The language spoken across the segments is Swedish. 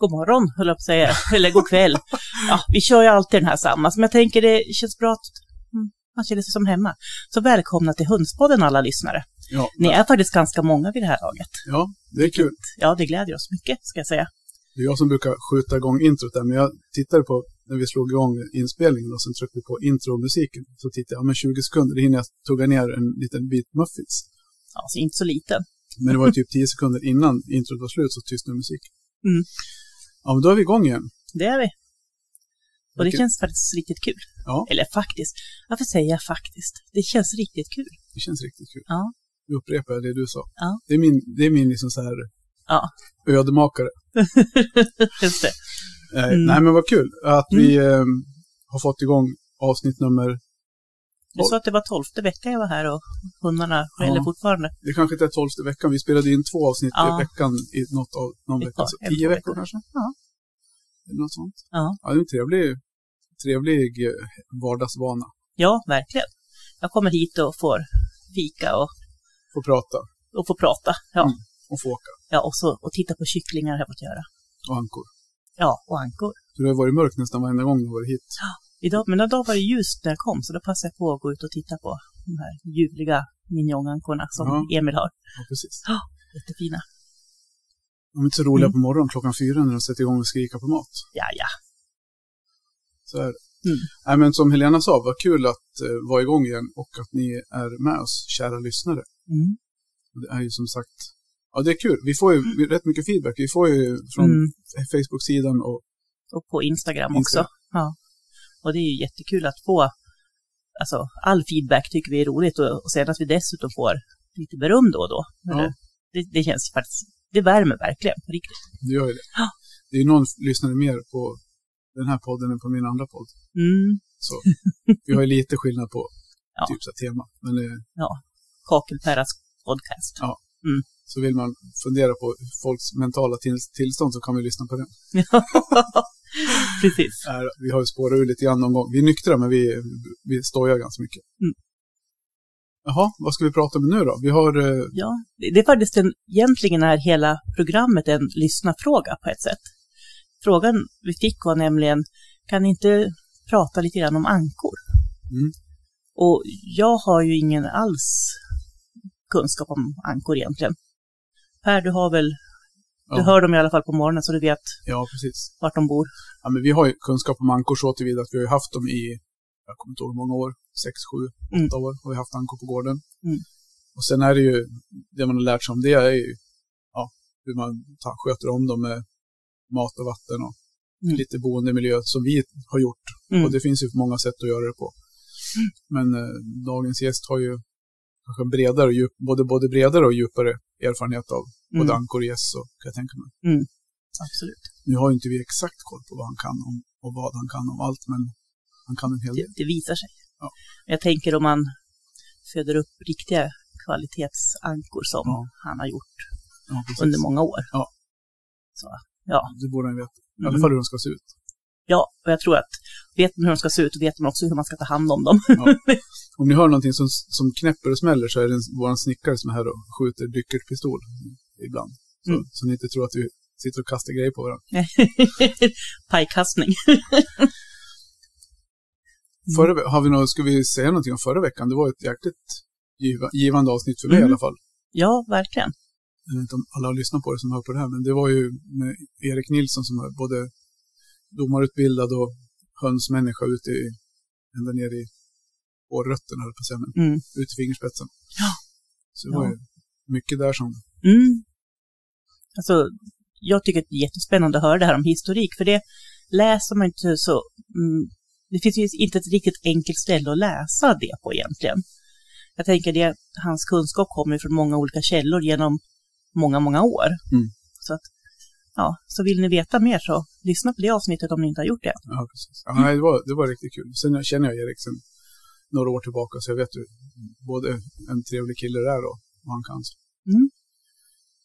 god morgon, höll jag på att säga, eller god kväll. Ja, vi kör ju alltid den här samma, men jag tänker det känns bra att mm, man känner sig som hemma. Så välkomna till Hundspodden alla lyssnare. Ja, Ni är faktiskt ganska många vid det här laget. ja, det är kul. Ja, det glädjer oss mycket, ska jag säga. Det är jag som brukar skjuta igång introt där, men jag tittade på när vi slog igång inspelningen och sen tryckte på intromusiken. Så tittade jag, ja, men 20 sekunder, det hinner jag tugga ner en liten bit muffins. Alltså inte så liten. Men det var typ 10 sekunder innan introt var slut så tystnade musiken. Mm. Ja, men då är vi igång igen. Det är vi. Och det Vilket- känns faktiskt riktigt kul. Ja. Eller faktiskt, varför säger jag faktiskt? Det känns riktigt kul. Det känns riktigt kul. Ja. Nu upprepar jag det du sa. Ja. Det är min, det är min liksom så här Ja. ödemakare. Just det. Eh, Mm. Nej, men vad kul att vi eh, har fått igång avsnitt nummer... Du sa att det var tolfte veckan jag var här och hundarna Ja. skäller fortfarande. Det kanske inte är tolfte veckan. Vi spelade in två avsnitt Ja. i veckan i något av, någon vecka. tio veckor kanske? Ja. Eller något sånt. Ja. Ja, det är en trevlig, trevlig eh, vardagsvana. Ja, verkligen. Jag kommer hit och får fika och, Få prata och få prata. Ja. Mm. och få åka. ja och, så, och titta på kycklingar har jag fått göra. Och ankor. Ja, och ankor. Så det har varit mörkt nästan varenda gång du har varit hit. Idag, men idag var det ljust när jag kom, så då passade jag på att gå ut och titta på de här ljuvliga minjongankorna som Ja. Emil har. Ja, precis. Jättefina. De är inte så roliga Mm. på morgonen klockan fyra när de sätter igång och skrika på mat. Ja, ja. Så är det. Mm. Nej, men som Helena sa, vad kul att eh, vara igång igen och att ni är med oss, kära lyssnare. Mm. Det är ju som sagt, ja det är kul. Vi får ju rätt mycket feedback. Vi får ju från Mm. Facebook-sidan och Och på Instagram, Instagram. också. Ja. Och det är ju jättekul att få, alltså all feedback tycker vi är roligt och, och sen att vi dessutom får lite beröm då och då. Ja. Det, det känns faktiskt, det värmer verkligen på riktigt. det gör ju det. Ja. Det är någon lyssnare mer på den här podden än på min andra podd. Mm. Så vi har ju lite skillnad på Ja. typ så tema. Men eh, Kakelperras podcast. så vill man fundera på folks mentala till, tillstånd så kan vi lyssna på den. Precis. Äh, vi har ju spårat ur lite grann någon gång. Vi är nyktra men vi, vi stojar ganska mycket. Mm. Jaha, vad ska vi prata om nu då? Vi har... Eh, Ja, det är faktiskt en, egentligen är hela programmet en lyssnarfråga på ett sätt. Frågan vi fick var nämligen, kan ni inte prata lite grann om ankor? Mm. Och jag har ju ingen alls kunskap om ankor egentligen. Per, du har väl, du Ja. hör dem i alla fall på morgonen så du vet ja, precis. vart de bor. Ja, men vi har ju kunskap om ankor så tillvida att vi har haft dem i, jag kommer inte ihåg hur många år, sex, sju, Mm. åtta år har vi haft ankor på gården. Mm. Och sen är det ju, det man har lärt sig om det är ju ja, hur man tar, sköter om dem med mat och vatten och Mm. lite boendemiljö som vi har gjort. Mm. Och det finns ju många sätt att göra det på. Men eh, dagens gäst har ju kanske bredare, och djup, både, både bredare och djupare erfarenhet av både Mm, ankor och så kan jag tänka mig. absolut. Nu har ju inte vi exakt koll på vad han kan om, och vad han kan om allt, men han kan en hel Det, del. det visar sig. Ja. Jag tänker om man föder upp riktiga kvalitetsankor som Ja. han har gjort Ja, under många år. Ja. Så, ja. Det borde han veta. I alla Mm. fall hur de ska se ut. Ja, och jag tror att vet man hur de ska se ut, då vet man också hur man ska ta hand om dem. Om ni hör någonting som, som knäpper och smäller så är det vår snickare som är här och skjuter dykerpistol ibland. Så, Mm. så ni inte tror att vi sitter och kastar grejer på varandra. Pajkastning. Förra, har vi något, ska vi säga någonting om förra veckan? Det var ett jäkligt giva, givande avsnitt för mig Mm. i alla fall. Ja, verkligen. Jag vet inte om alla har lyssnat på det som hör på det här, men det var ju med Erik Nilsson som är både domarutbildad och hönsmänniska ute i, ända ner i hårrötterna, höll på att säga, men Mm. ut i fingerspetsen. Ja. Så det var Ja. ju mycket där som, Mm. Alltså, jag tycker att det är jättespännande att höra det här om historik, för det läser man inte så... Mm, det finns ju inte ett riktigt enkelt ställe att läsa det på egentligen. Jag tänker det, hans kunskap kommer från många olika källor genom många, många år. Mm. Så att, ja, så vill ni veta mer så lyssna på det avsnittet om ni inte har gjort det. ja precis. Ja, nej, det, var, det var riktigt kul. Sen känner jag Erik sen några år tillbaka, så jag vet ju både en trevlig kille det är och vad han kan. Mm.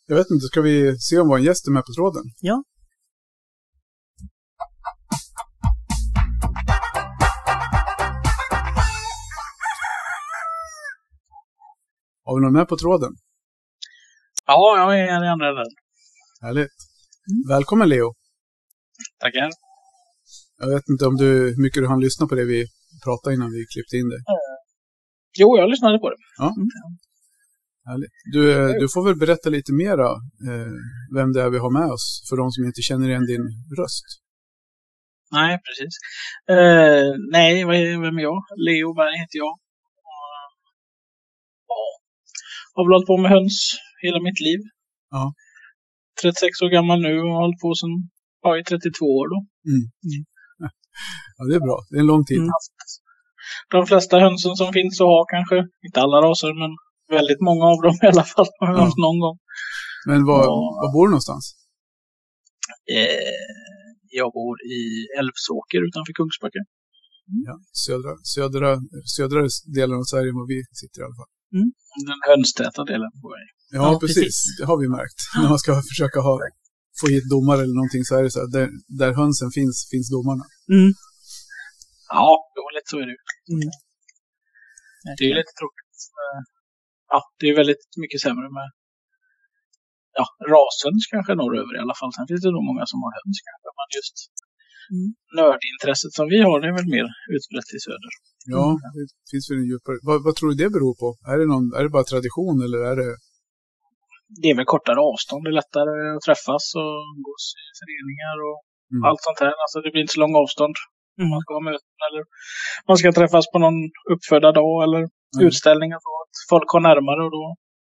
Jag vet inte, ska vi se om vår gäst är med på tråden? Ja. Har vi någon med på tråden? Ja, jag är redan rädd. Härligt. Mm. Välkommen Leo. Tackar. Jag vet inte om du, hur mycket du hann lyssna på det vi pratade innan vi klippte in dig. Jo, jag lyssnade på det. Härligt. Du, eh, du får väl berätta lite mera eh, vem det är vi har med oss för de som inte känner igen din röst. Nej, precis. Eh, nej, vem är jag? Leo Berg heter jag. Ja, har väl hållit på med höns hela mitt liv. Ja. 36 år gammal nu och har hållit på sedan, ja, i 32 år då. Ja, det är bra. Det är en lång tid. Mm. De flesta hönsen som finns att ha kanske, inte alla raser, men väldigt många av dem i alla fall har jag Ja. haft någon gång. Men var, Ja. var bor du någonstans? Eh, jag bor i Älvsåker utanför Kungsbacka. Ja, södra, södra, södra delen av Sverige var vi sitter i alla fall. Den hönstäta delen på väg. Ja, Ja, precis. precis. Det har vi märkt. När man ska försöka ha, få hit domare eller någonting så är det så här, där, där hönsen finns, finns domarna. Mm. Ja, då lite så är det. Mm. Det är ju lite tråkigt. Eh, Ja, det är väldigt mycket sämre med ja, rashöns kanske norröver i alla fall. Sen finns det nog många som har höns kanske. Men just Mm. nördintresset som vi har, det är väl mer utbrett i söder. Ja, det finns väl en djupare... Vad, vad tror du det beror på? Är det, någon, är det bara tradition eller är det... Det är väl kortare avstånd, det är lättare att träffas och umgås i föreningar och Mm. allt sånt här. Alltså det blir inte så långa avstånd. Mm. Man ska ha möten eller man ska träffas på någon uppfödda dag eller Mm. utställningar så att folk har närmare och då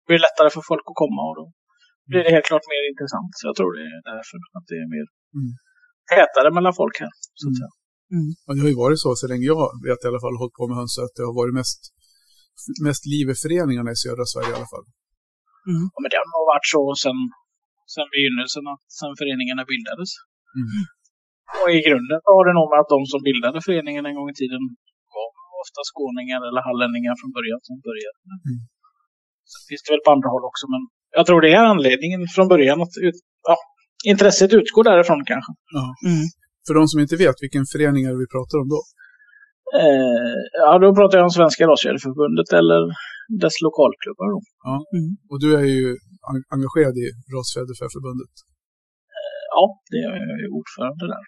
blir det lättare för folk att komma och då blir det helt klart mer intressant. Så jag tror det är därför att det är mer Mm. tätare mellan folk här. Så att säga. Ja, det har ju varit så så länge jag vet i alla fall hållit på med höns att det har varit mest, mest liv i föreningarna i södra Sverige i alla fall. Ja, men det har nog varit så sen, sen begynnelsen, att, sen föreningarna bildades. Mm. Och i grunden har det nog med att de som bildade föreningen en gång i tiden var ofta skåningar eller hallänningar från början som började. Mm. Sen finns det väl på andra håll också, men jag tror det är anledningen från början att ut, ja, intresset utgår därifrån kanske. Mm. För de som inte vet, vilken förening är det vi pratar om då? Eh, ja, då pratar jag om Svenska Rasfjäderförbundet eller dess lokalklubbar. Då. Mm. Och du är ju en- engagerad i Rasfjäderfäförbundet. Ja, det är jag ju ordförande där.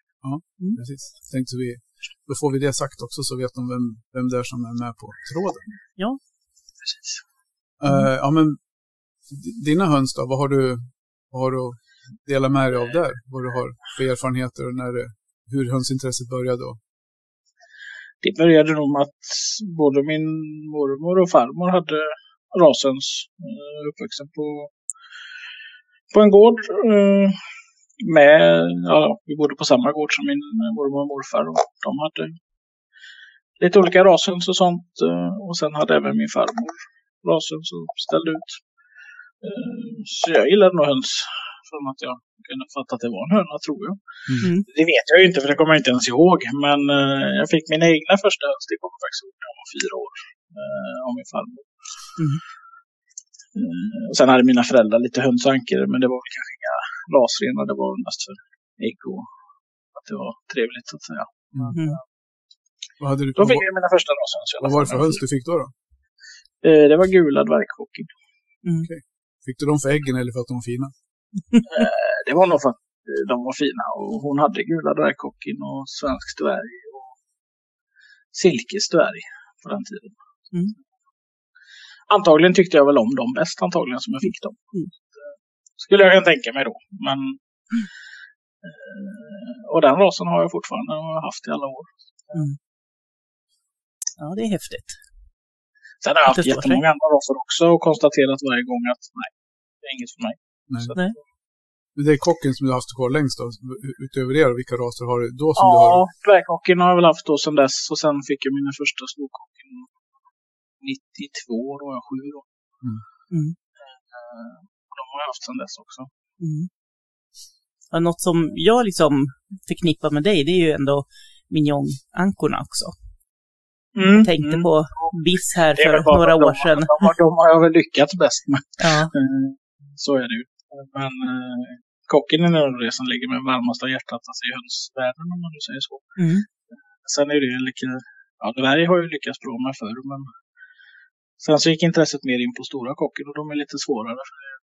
Precis. Tänkte vi, då får vi det sagt också så vet de vem, vem det är som är med på tråden. Precis. Eh, ja, men dina höns då, vad har du, vad har du att dela med dig av där? Vad du har för erfarenheter och när det, hur hönsintresset började? Och, det började nog med att både min mormor och farmor hade rashöns eh, uppvuxen på, på en gård. Eh, med, ja, vi bodde på samma gård som min mormor och morfar. Och de hade lite olika rashöns och sånt. Eh, och sen hade även min farmor rashöns och ställde ut. Så jag gillade nog höns från att jag kunde fatta att det var en höna, tror jag. Mm. Det vet jag ju inte, för det kommer jag inte ens ihåg. Men eh, jag fick mina egna första höns, det kom faktiskt ihåg när jag var fyra år. Eh, av min farmor. Mm. Eh, och sen hade mina föräldrar lite hönsankor, men det var väl kanske inga rasrenar. Det var mest för ägg och att det var trevligt så att säga. Mm. vad, hade du, Då fick jag mina första alla vad var det för höns du fick då? då? Eh, det var gula dvärghockey. Fick du dem för äggen eller för att de var fina? Eh, det var nog för att eh, de var fina. Och hon hade gula dvärghockeyn och svensk dvärg och silkesdvärg på den tiden. Mm. Antagligen tyckte jag väl om dem bäst antagligen som jag fick dem. Mm. Eh, Skulle jag kunna tänka mig då. Men, eh, och den rasen har jag fortfarande och har haft i alla år. Ja, det är häftigt. Sen har jag haft jättemånga andra raser också och konstaterat varje gång att nej, det är inget för mig. Nej. Så, Nej. Men det är kocken som du har haft kvar längst då? Utöver det, vilka raser har du då som du Ja, har? dvärghockeyn har jag väl haft då sedan dess och sen fick jag mina första storkocken 92, då var jag sju då. Mm. Eh, De har jag haft sedan dess också. Mm. Ja, något som jag liksom förknippar med dig, det är ju ändå mignon-ankorna också. Jag tänkte Mm. på Biss här för några de- år sedan. De, har- de har jag väl lyckats bäst med. Ja. Eh, Så är det ju. Men eh, kocken det som ligger med varmast av hjärtat, alltså i hönsvärlden om man nu säger så. Mm. Sen är det ju lika, ja dvärg har ju lyckats bra med förr, men sen så gick intresset mer in på stora kocken och de är lite svårare. För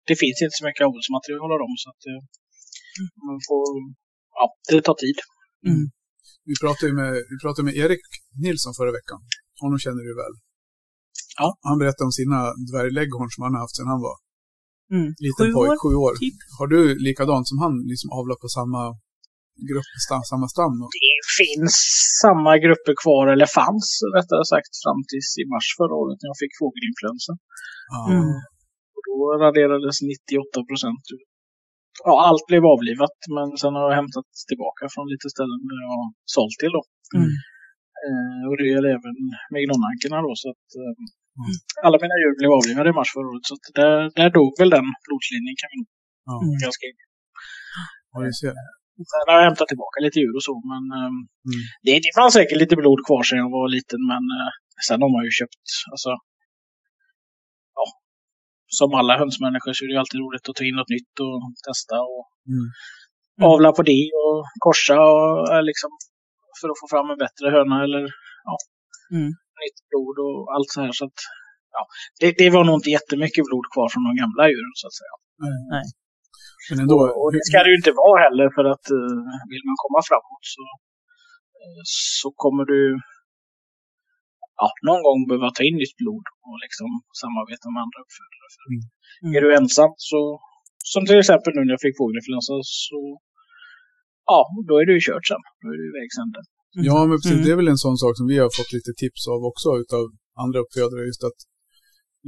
det- finns inte så mycket odlingsmaterial av dem så att eh, man får ja, det tar tid. Mm. Vi pratade med, vi pratade med Erik Nilsson förra veckan. Honom känner du väl? Ja. Han berättade om sina dvärglägghorn som han har haft sedan han var Mm. liten Sju pojk, år, sju år. typ. Har du likadant som han, liksom avlat på samma grupp, stam, samma stam? Och, Det finns samma grupper kvar, eller fanns rättare sagt, fram tills i mars förra året när jag fick fågelinfluensa. Mm. Och då raderades 98 procent ut. Ja, allt blev avlivat, men sen har jag hämtat tillbaka från lite ställen där jag har sålt till. Då. Mm. Eh, och det gäller även mignonankorna då. Så att, eh, Mm. Alla mina djur blev avlivade i mars förra året. Så där, där dog väl den blodslinjen kan vi. Mm. ganska ja, du ser. Sen har jag hämtat tillbaka lite djur och så, men eh, Mm. det, det fanns säkert lite blod kvar sedan jag var liten, men eh, sen har man ju köpt, alltså, ja, som alla hönsmänniskor så är det ju alltid roligt att ta in något nytt och testa och Mm. avla på det och korsa och eh, liksom för att få fram en bättre höna eller ja, Mm. Nytt blod och allt så här. Så att, ja, det, det var nog inte jättemycket blod kvar från de gamla djuren så att säga. Men ändå, Och, och det ska det ju inte vara heller för att uh, vill man komma framåt så, eh, så kommer du ja, någon gång behöva ta in nytt blod och liksom samarbeta med andra uppfödare. För Mm. Mm. Är du ensam så, som till exempel nu när jag fick fågelinfluensa så ja, då är du ju kört sen. Då är du i vägs ände. Ja, men precis, Mm. det är väl en sån sak som vi har fått lite tips av också utav andra uppfödare, just att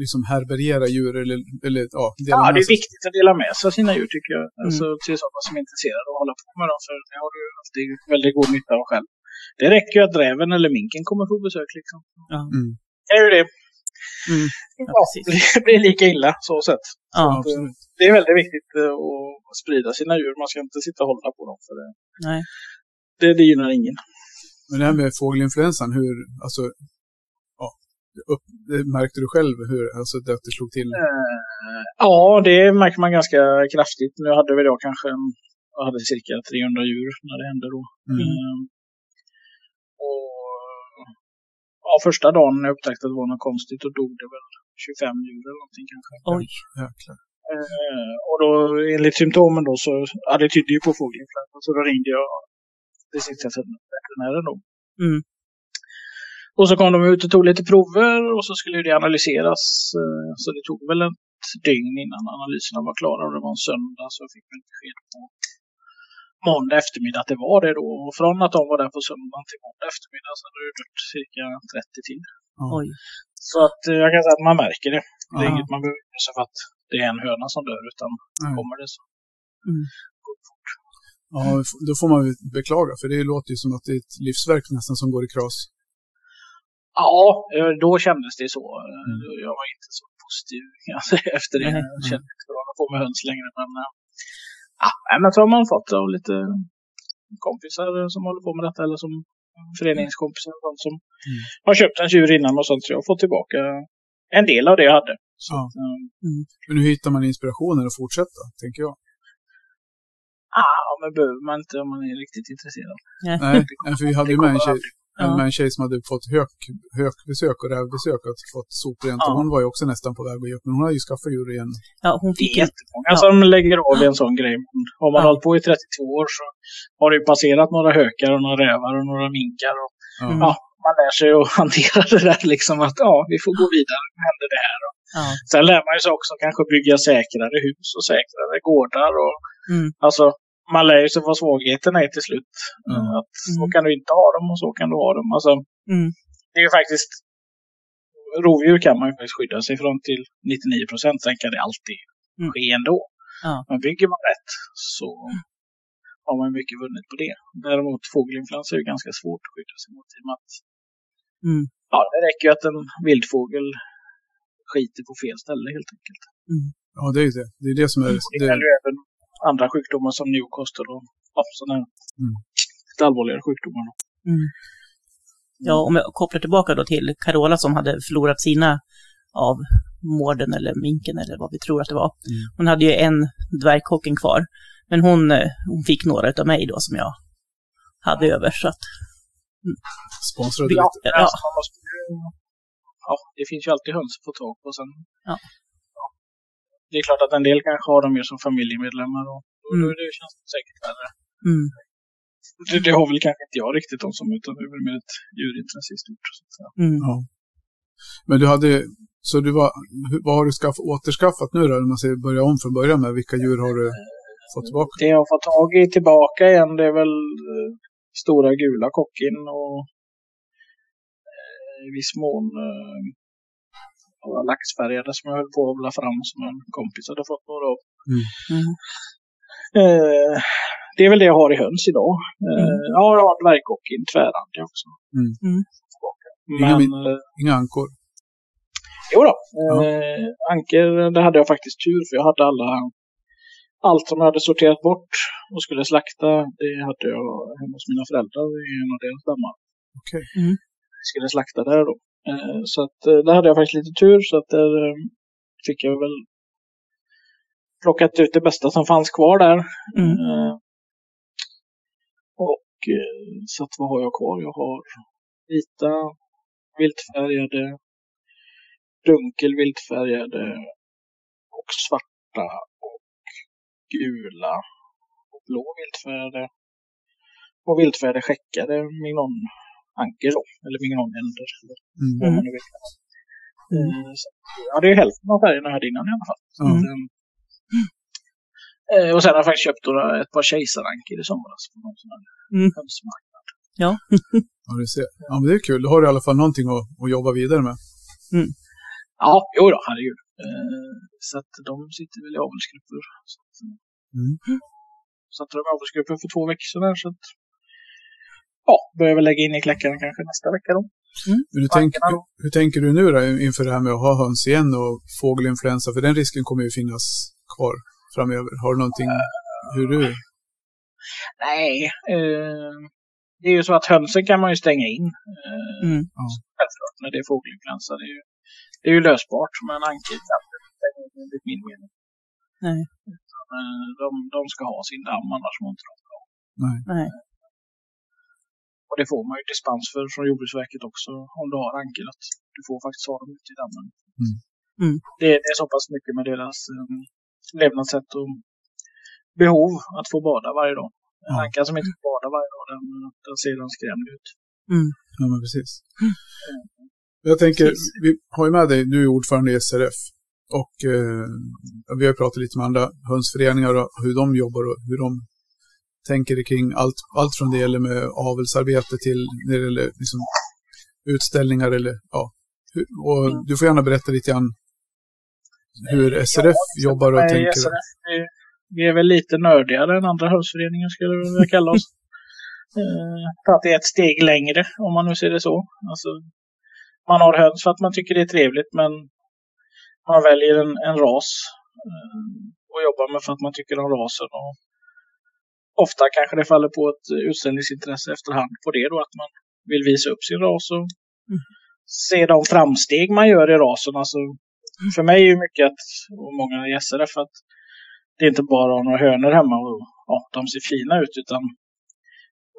liksom härbärgera djur eller, eller ja, dela Ja, med det är sig. viktigt att dela med sig av sina djur tycker jag. Alltså till sådana som är intresserade av att hålla på med dem. För det har du alltid väldigt god nytta av själv. Det räcker ju att räven eller minken kommer få besök liksom. Ja. Mm. Det är ju det. Mm. Ja, Ja, det blir lika illa så sett. Ja. Absolut. Det är väldigt viktigt eh, att sprida sina djur. Man ska inte sitta och hålla på dem. För det, Nej. det, det gynnar ingen. Men det här med fågelinfluensan, hur, alltså, ja, upp, det märkte du själv hur, alltså det att det slog till? Eh, Ja, det märker man ganska kraftigt. Nu hade väl jag kanske jag hade cirka 300 djur när det hände då. Mm. Eh, Och ja, första dagen när jag upptäckte att det var något konstigt, då dog det väl 25 djur eller någonting kanske. Oj. Jäklar. Eh, och då enligt symptomen då så, ja det tydde ju på fågelinfluensa, så då ringde jag distriktsveterinären då. Mm. Och så kom de ut och tog lite prover och så skulle det analyseras. eh, Så det tog väl ett dygn innan analyserna var klara och det var en söndag så jag fick väl besked på måndag eftermiddag att det var det då. Och från att de var där på söndagen till måndag eftermiddag så hade det dött cirka 30 till. Oj. Så att eh, jag kan säga att man märker det. Det är Ja. inget man behöver sig för att det är en höna som dör utan Nej. kommer det så Mm. går det fort. Ja, då får man beklaga, för det låter ju som att det är ett livsverk nästan som går i kras. Ja, eh, då kändes det så. Eh, Mm. Jag var inte så positiv alltså, efter det. Jag kände inte bra att få med höns längre. Men, eh, ja, men så har man fått av lite kompisar som håller på med detta eller som föreningskompisar och sånt som Mm. har köpt en tjur innan och sånt. Så jag har fått tillbaka en del av det jag hade. Så, Ja. eh, Men hur hittar man inspirationen att fortsätta, tänker jag? Ah, men behöver man inte om man är riktigt intresserad. Nej, nej, för vi hade ju med en tjej, Ja. med en tjej som hade fått hök, hökbesök och rävbesök och fått soprent. Ja. Och hon var ju också nästan på väg att ge upp, men hon hade ju skaffat djur igen. Ja, hon Det fick är ju... jättemånga Ja. som lägger av i en sån grej. Har man Ja. hållit på i 32 år så har det ju passerat några hökar och några rävar och några minkar. Och, Ja. Mm. Ja, man lär sig att hantera det där liksom att ja, vi får gå vidare. Nu händer det här. Och Ja. sen lär man ju sig också kanske bygga säkrare hus och säkrare gårdar. Och, Mm. Alltså, man lär ju sig vad svagheterna är till slut. Ja. Att så Mm. kan du inte ha dem och så kan du ha dem. Alltså, Mm. det är ju faktiskt rovdjur kan man ju faktiskt skydda sig från till 99 procent. Sen kan det alltid Mm. ske ändå. Ja. Men bygger man rätt så har man mycket vunnit på det. Däremot fågelinfluensa är ju ganska svårt att skydda sig mot i och med att Mm. ja, det räcker ju att en vildfågel skiter på fel ställe helt enkelt. Ja, det är ju det. Det är det som är... Det Det, gäller ju även andra sjukdomar som Newcastle och ja, sådana här Mm. lite allvarligare sjukdomar. då. Mm. Ja, om jag kopplar tillbaka då till Carola som hade förlorat sina av mården eller minken eller vad vi tror att det var. Mm. Hon hade ju en dvärgkocken kvar. Men hon, eh, hon fick några av mig då som jag hade över. Så att, sponsrade Ja. ju, ja, det finns ju alltid höns att få tag på. Sen, Ja. Det är klart att en del kanske har dem mer som familjemedlemmar och då, Mm. det känns det säkert värre. mm, det, det har väl kanske inte jag riktigt om som, utan det är väl mer ett djurintresse i stort. Så att säga. Mm. Ja. Men du hade, så du var, vad har du skaff, återskaffat nu då? Om man säger börja om från början med, vilka djur har du fått tillbaka? Det jag har fått tag i tillbaka igen, det är väl eh, stora gula kocken och eh, i viss mån eh, några laxfärgade som jag höll på att odla fram som en kompis hade fått några av. Mm. Eh, det är väl det jag har i höns idag. Eh, Ja, jag har dvärgkocken, tvärrandig också. Mm. Mm. Inga Men, min- eh, Inga ankor? Jo då, eh, anker, det hade jag faktiskt tur för jag hade alla, allt som jag hade sorterat bort och skulle slakta, det hade jag hemma hos mina föräldrar i en av deras dammar. Okej. Jag skulle slakta där då. Eh, så att eh, där hade jag faktiskt lite tur så att där eh, fick jag väl plockat ut det bästa som fanns kvar där. Mm. Och så att vad har jag kvar? Jag har vita, viltfärgade, dunkel viltfärgade och svarta och gula och blå viltfärgade och viltfärgade skäckade mignon anker då, eller mignon änder. Eller Mm. vad man nu vill det. Eh, så, Ja, det är hälften av färgerna jag hade innan i alla fall. Ja. Mm. Eh, och sen har jag faktiskt köpt några, ett par kejsaranker i somras på någon sån här Mm. hönsmarknad. Ja, du ser. Ja, men det är kul. Då har du i alla fall någonting att, att jobba vidare med. Ja, jo då, herregud. Eh, så att de sitter väl i avelsgrupper. Så att, Mm. satte de i avelsgrupper för två veckor sedan. Så att, ja, börjar väl lägga in i kläckarna kanske nästa vecka då. Men hur, tänk, hur tänker du nu då inför det här med att ha höns igen och fågelinfluensa? För den risken kommer ju finnas kvar framöver. Har du någonting, hur du... Nej, eh, det är ju så att hönsen kan man ju stänga in. Eh, Mm. Självklart, när det är fågelinfluensa. Det är ju, det är ju lösbart, men in enligt min mening. Nej. Utan, eh, de, de ska ha sin damm, annars mår inte de bra. Nej. Nej. Och det får man ju dispens för från Jordbruksverket också om du har ankel. Att du får faktiskt ha dem ute i dammen. Mm. Mm. Det, det är så pass mycket med deras um, levnadssätt och behov att få bada varje dag. En Ja. anka som inte får bada varje dag, den, den ser skrämd ut. Ja, men precis. Jag tänker, Precis. vi har ju med dig, du är ordförande i SRF. Och eh, vi har pratat lite med andra hönsföreningar och hur de jobbar och hur de tänker kring allt, allt från det gäller med avelsarbete till när det gäller liksom, utställningar eller ja. Och du får gärna berätta lite grann hur SRF jobbar och tänker. SRF, vi, vi är väl lite nördigare än andra hönsföreningar skulle vi vilja kalla oss. Eh, för att det är ett steg längre, om man nu ser det så. Alltså, man har höns för att man tycker det är trevligt, men man väljer en, en ras eh, och jobbar med för att man tycker om rasen. Och ofta kanske det faller på ett utställningsintresse efterhand på det då, att man vill visa upp sin ras och se de framsteg man gör i rasen. Alltså, för mig är ju mycket att, och många i SRF, att det är inte bara några hönor hemma och ja, de ser fina ut, utan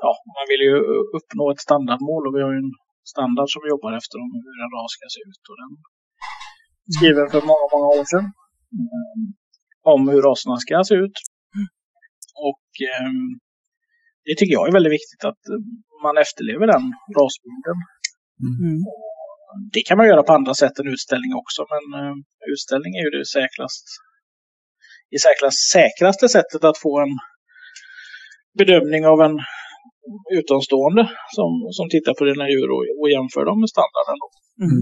ja, man vill ju uppnå ett standardmål och vi har ju en standard som vi jobbar efter om hur en ras ska se ut. Och den skriven för många, många år sedan. eh, om hur raserna ska se ut. Och eh, det tycker jag är väldigt viktigt att eh, man efterlever den rasbilden. Mm. Det kan man göra på andra sätt än utställning också, men eh, utställning är ju det säkrast, i säkrast säkraste sättet att få en bedömning av en utomstående som, som tittar på dina djur och, och jämför dem med standarden. Då. Mm.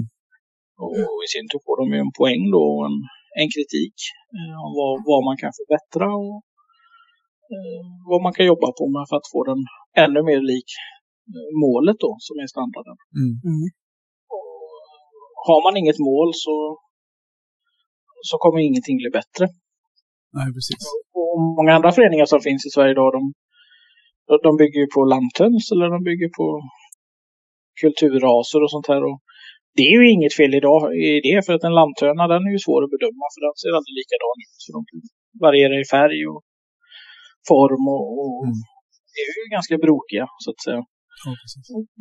Och, och i sin tur får de ju en poäng då och en, en kritik eh, om vad, vad man kan förbättra och vad man kan jobba på med för att få den ännu mer lik eh, målet då som är standarden. Mm. Mm. Och har man inget mål så, så kommer ingenting bli bättre. Nej, precis. Och många andra föreningar som finns i Sverige idag, de, de bygger ju på lanthöns eller de bygger på kulturraser och sånt här. Och det är ju inget fel idag i det, för att en lanthöna den är ju svår att bedöma, för den ser aldrig likadan ut. Så de varierar i färg och form och, och Mm. är ju ganska brokiga, så att säga. Ja.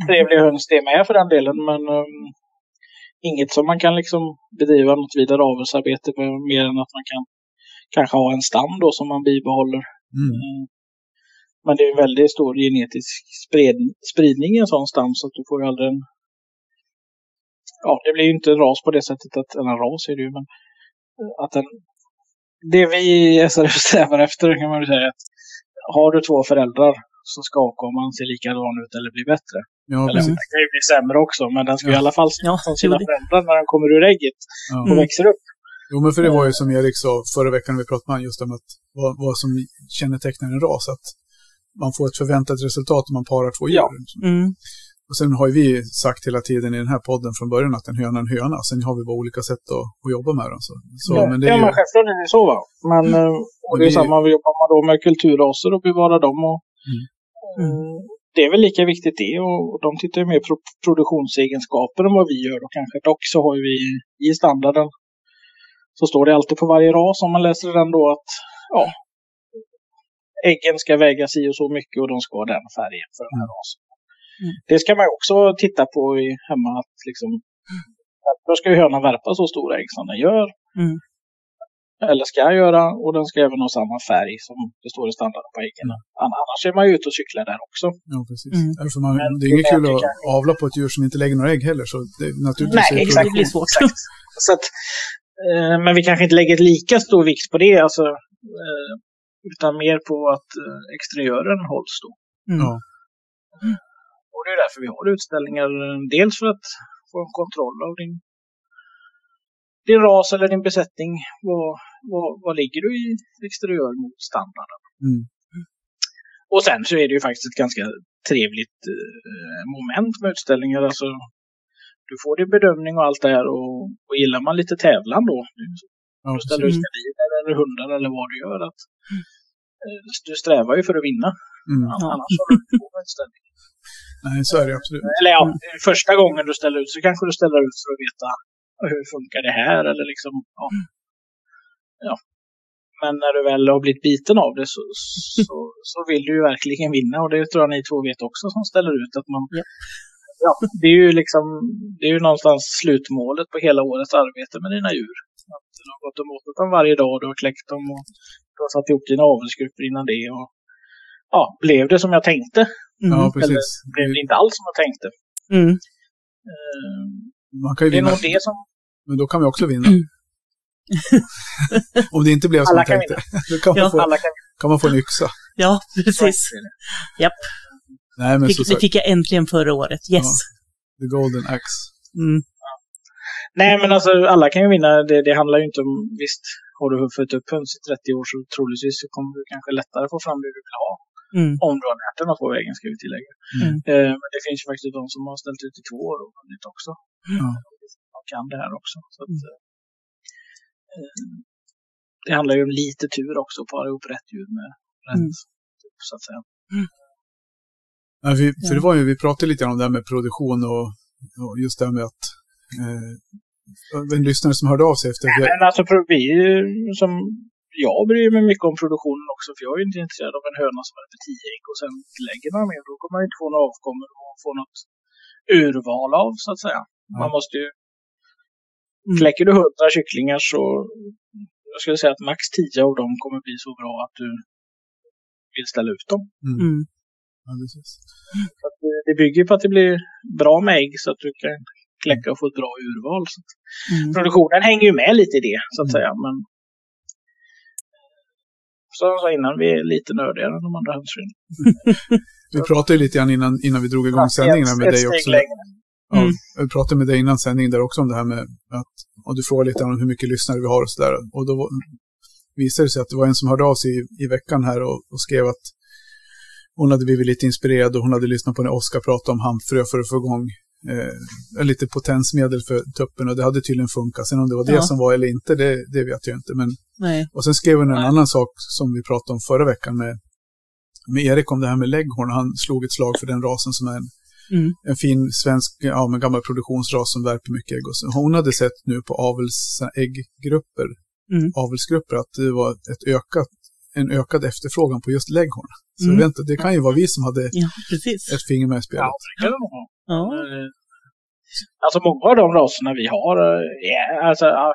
Trevliga höns det med för den delen, men um, inget som man kan liksom bedriva något vidare avelsarbete med, mer än att man kan kanske ha en stam då som man bibehåller Mm. Mm. Men det är en väldigt stor genetisk spred, spridning i en sån stam så att du får ju aldrig en... Ja, det blir ju inte en ras på det sättet att, en ras är det ju, men att en... Det vi SRF strävar efter kan man väl säga att har du två föräldrar så ska avkomman se likadan ut eller bli bättre. Ja, Eller precis. den kan ju bli sämre också, men den ska Ja. i alla fall se Ja, som sina föräldrar när den kommer ur ägget Ja. och Mm. växer upp. Jo, men för det var ju som Erik sa förra veckan när vi pratade med honom, just om att vad, vad som kännetecknar en ras. Att man får ett förväntat resultat om man parar två djur. Ja. Mm. Och sen har ju vi sagt hela tiden i den här podden från början att en höna är en höna. Sen har vi bara olika sätt att, att jobba med dem. Så, så, ja, men det är ja, ju, men självklart är det så va. Men eh, och det är det är- samma, vi jobbar man då med kulturraser och bevarar dem. Och, Mm. eh, Det är väl lika viktigt det och, och de tittar ju mer på produktionsegenskaper än vad vi gör. Och kanske dock så har vi i standarden så står det alltid på varje ras om man läser den då att ja, äggen ska väga si och så mycket och de ska ha den färgen för den här rasen. Mm. Det ska man ju också titta på i, hemma att liksom då ska ju hönan värpa så stora ägg som den gör. Mm. Eller ska göra och den ska även ha samma färg som det står i standarden på äggen. An- Annars är man ju ute och cyklar där också. ja, precis. Mm. För man, Men det är inget kul jag att avla på ett djur som inte lägger några ägg heller. Så det, naturligtvis Nej, exakt. Det blir svårt. Exakt. Så att, eh, men vi kanske inte lägger lika stor vikt på det. Alltså, eh, utan mer på att eh, exteriören hålls då. Mm. Ja. Och det är därför vi har utställningar. Dels för att få en kontroll av din, din ras eller din besättning. Vad, vad, vad ligger du i exteriör mot standarden? Mm. Och sen så är det ju faktiskt ett ganska trevligt eh, moment med utställningar. Alltså, du får din bedömning och allt det här och, och gillar man lite tävlan då. Ja, Du ställer ut kaniner eller hundar eller vad du gör. Att, eh, du strävar ju för att vinna. Mm. Ja. Annars har du inte på en utställning. Nej, så är det absolut. Eller ja, första gången du ställer ut så kanske du ställer ut för att veta hur funkar det här eller liksom, ja. ja. Men när du väl har blivit biten av det så, så, så vill du ju verkligen vinna och det tror jag ni två vet också som ställer ut att man Ja. Ja, det är ju liksom, det är ju någonstans slutmålet på hela årets arbete med dina djur. Att du har gått och matat dem varje dag, du har kläckt dem och du har satt ihop dina avelsgrupper innan det. Och, ja, blev det som jag tänkte? Mm. Ja, precis. Blev det inte alls som jag tänkte? Mm. Eh, Man kan ju Det är vinna, nog det som men då kan vi också vinna. Om det inte blev som Alla man kan tänkte. Då kan man, Ja. få, alla kan kan man få en yxa. Ja, precis. Nej, men Fick, så det fick jag äntligen förra året. Yes. the golden axe. Mm. Nej, men alltså alla kan ju vinna. Det, det handlar ju inte om, visst, har du fött upp höns i 30 år så troligtvis så kommer du kanske lättare få fram det du vill ha. Mm. Om du har lärt dig något på vägen, ska vi tillägga. Mm. Eh, men det finns ju faktiskt de som har ställt ut i två år och vunnit också. Ja. De kan det här också. Så att, eh, det handlar ju om lite tur också, att para ihop rätt djur med rätt, Mm. typ, så att säga. Ja, vi, för det var ju, vi pratade lite om det här med produktion och, och just det här med att eh, en lyssnare som hörde av sig efter vi, Men alltså, pro- vi som jag bryr mig mycket om produktionen också, för jag är inte intresserad av en höna som värper tio ägg och sen lägger några mer. Då kommer man inte få några avkommor och få något urval av, så att säga. Man Nej. måste ju... Mm. Kläcker du hundra kycklingar så... Jag skulle säga att max tio av dem kommer bli så bra att du vill ställa ut dem. mm, Mm. ja, precis. Så att det, det bygger på att det blir bra med ägg så att du kan kläcka och få ett bra urval. Så Mm. produktionen hänger ju med lite i det, så att Mm. säga. Men som jag sa innan, vi är lite nördigare än de andra hönsfröna. Vi pratade ju lite grann innan, innan vi drog igång sändningen med dig också. längre. Ja, Mm. vi pratade med dig innan sändningen där också om det här med att, och du frågade lite om hur mycket lyssnare vi har och sådär. Och då visade det sig att det var en som hörde av sig i, i veckan här och, och skrev att hon hade blivit lite inspirerad och hon hade lyssnat på när Oskar pratade om hampfrö för att få igång eh, lite potensmedel för tuppen och det hade tydligen funkat. Sen om det var det Ja. som var eller inte, det, det vet jag inte. Men, Nej. och sen skrev hon en Nej. annan sak som vi pratade om förra veckan med, med Erik om det här med lägghorn. Han slog ett slag för den rasen som är en Mm. en fin svensk, ja men gammal produktionsras som värper mycket ägg. Och så, hon hade sett nu på avelsägggrupper, Mm. avelsgrupper, att det var ett ökat, en ökad efterfrågan på just lägghorn. Så Mm. inte, det kan ju vara vi som hade Ja, ett finger med i Ja, spelet. det kan det vara. Ja. Eh, Alltså många av de raserna vi har, eh, är, alltså ja,